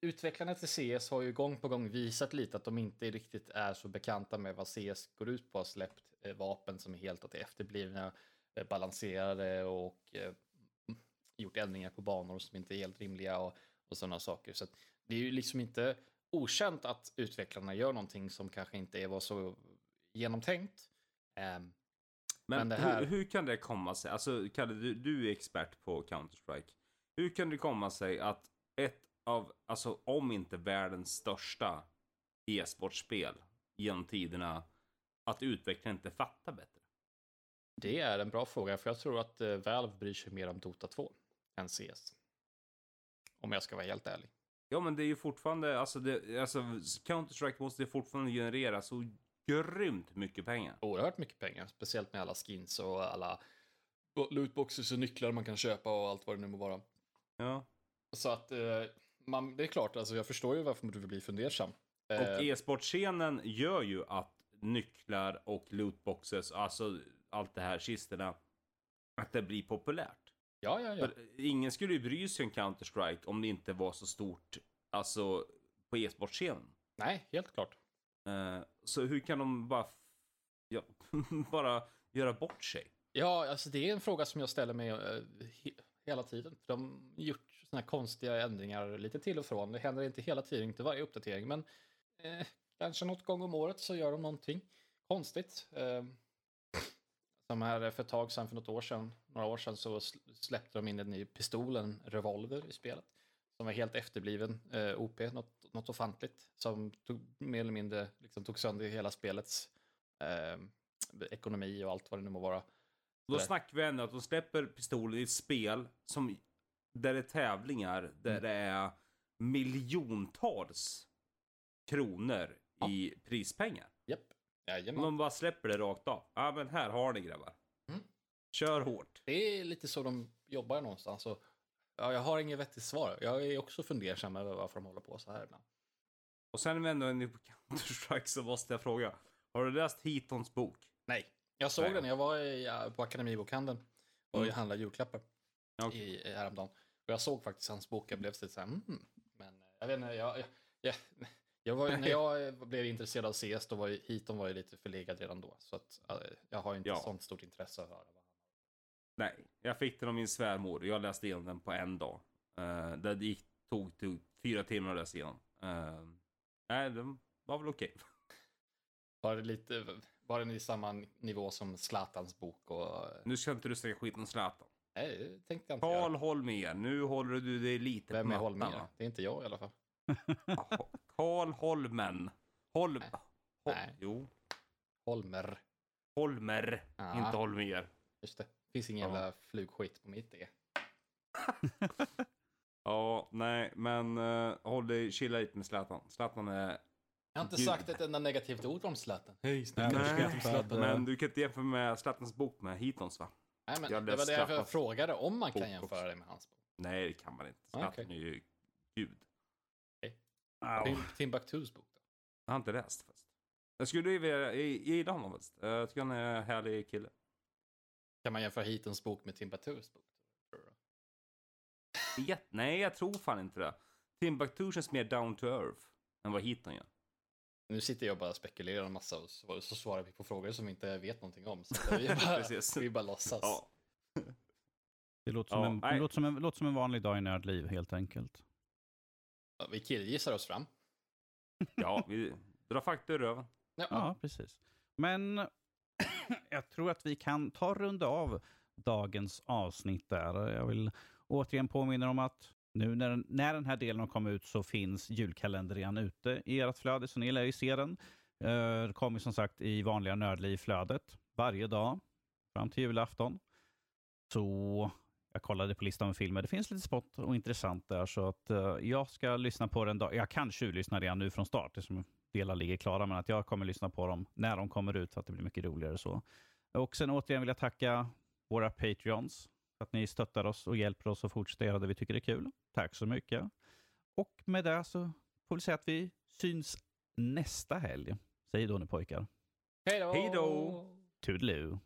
utvecklarna till CS har ju gång på gång visat lite att de inte riktigt är så bekanta med vad CS går ut på. Har släppt eh, vapen som är helt åt efterblivna, eh, balanserade och eh, gjort ändringar på banor som inte är helt rimliga och, och sådana saker. Så det är ju liksom inte okänt att utvecklarna gör någonting som kanske inte var så genomtänkt. Ehm, Men, Men här- hur, hur kan det komma sig? Alltså, Kalle, du, du är expert på Counter-Strike. Hur kan det komma sig att ett av, alltså om inte världens största e-sportspel genom tiderna, att utvecklaren inte fattar bättre? Det är en bra fråga, för jag tror att eh, Valve bryr sig mer om Dota 2 än CS. Om jag ska vara helt ärlig. Ja, men det är ju fortfarande, alltså, det, alltså Counter-Strike måste fortfarande generera så grymt mycket pengar. Oerhört mycket pengar, speciellt med alla skins och alla lootboxes och nycklar man kan köpa och allt vad det nu må vara. Ja. Så att eh, man, det är klart, alltså, jag förstår ju varför du vill bli fundersam. Och Eh, e-sportscenen gör ju att nycklar och lootboxes, alltså allt det här, kistorna, att det blir populärt. ja, ja, ja. För ingen skulle ju bry sig om Counter-Strike om det inte var så stort, alltså på e-sportscenen. Nej, helt klart. Eh, så hur kan de bara, ja, bara göra bort sig? Ja, alltså det är en fråga som jag ställer mig eh, he hela tiden. De har gjort såna här konstiga ändringar lite till och från. Det händer inte hela tiden, inte varje uppdatering, men eh, kanske något gång om året så gör de någonting konstigt. Eh, som här för ett tag sedan, för något år sedan, några år sedan, så släppte de in en ny pistol, en revolver i spelet. Som var helt efterbliven eh, OP, något, något ofantligt. Som tog, mer eller mindre liksom, tog sönder hela spelets eh, ekonomi och allt vad det nu må vara. Då snackar vi ändå att de släpper pistolen i ett spel som, där det är tävlingar, där Mm. det är miljontals kronor Ja. i prispengar. Japp. Jajamän. de bara släpper det rakt av. Ja men här har ni grabbar. Mm. Kör hårt. Det är lite så de jobbar någonstans. Och, ja, jag har inget vettigt svar. Jag är också fundersam över varför de håller på så här ibland. Och sen är vi ändå inne på Counter-Strike så måste jag fråga. Har du läst Hitons bok? Nej. Jag såg Nej. den. Jag var i, på Akademibokhandeln och Mm. handlade julklappar Ja. i, häromdagen. Och jag såg faktiskt hans bok. Jag blev lite så här, mm. Men eh, jag vet inte, jag, jag, jag, jag var, när jag eh, blev intresserad av CS, då var ju, Hiton var ju lite förlegad redan då. Så att, eh, jag har ju inte Ja. sånt stort intresse att höra. vad han- Nej, jag fick den av min svärmor. Jag läste igenom den på en dag. Uh, det gick, tog, tog fyra timmar att läsa igenom. Uh, nej, den var väl okej. Var det lite, var den i samma nivå som Zlatans bok och... Nu ska inte du säga skit om Zlatan. Nej, det tänkte jag inte Karl göra. Holmér, nu håller du dig lite Vem på är Holmér? Det är inte jag i alla fall. Karl Holmen. Hol... Nej. Hol... Nej. Jo. Holmer. Holmer, Ja. inte Holmér. Just det. Finns ingen Ja. jävla flugskit på mitt E. Ja, nej, men uh, håll dig, chilla lite med Zlatan. Zlatan är... Jag har inte Gud. sagt ett enda negativt ord om Zlatan. Hej, Nej, men du kan inte jämföra med Zlatans bok med Hitons va? Nej, men Jag det var därför jag frågade om man kan jämföra det med hans bok. Nej, det kan man inte. Ah, Zlatan okej. är ju gud. Tim, Timbuktus bok då? Jag har inte läst fast. Jag skulle ju vilja- jag gilla honom faktiskt. Jag tycker han är en härlig kille. Kan man jämföra Hitons bok med Timbuktus bok? nej, jag tror fan inte det. Timbuktu känns mer down to earth än vad Hiton gör. Nu sitter jag och bara spekulerar en massa och så, så svarar vi på frågor som vi inte vet någonting om. Så vi bara, vi bara låtsas. Ja. Det låter som, Ja, en, nej. det låter, som en, låter som en vanlig dag i nördliv helt enkelt. Vi killgissar oss fram. ja, vi drar fakta ur röven. Ja. Ja, precis. Men jag tror att vi kan ta och runda av dagens avsnitt där. Jag vill återigen påminna om att nu när, den- när den här delen har kommit ut så finns julkalendern redan ute i ert flöde, så ni lär ju se den. Eh, Det kommer som sagt i vanliga Nördliv-flödet varje dag fram till julafton. Så jag kollade på listan med filmer. Det finns lite spott och intressant där, så att eh, jag ska lyssna på den. Dag. Jag kan tjuvlyssna redan nu från start, eftersom delar ligger klara, men att jag kommer lyssna på dem när de kommer ut, så att det blir mycket roligare så. Och sen återigen vill jag tacka våra Patreons att ni stöttar oss och hjälper oss att fortsätta göra det vi tycker är kul. Tack så mycket. Och med det så får vi säga att vi syns nästa helg. Säg då nu pojkar. Hej då! Hej då! Toodaloo!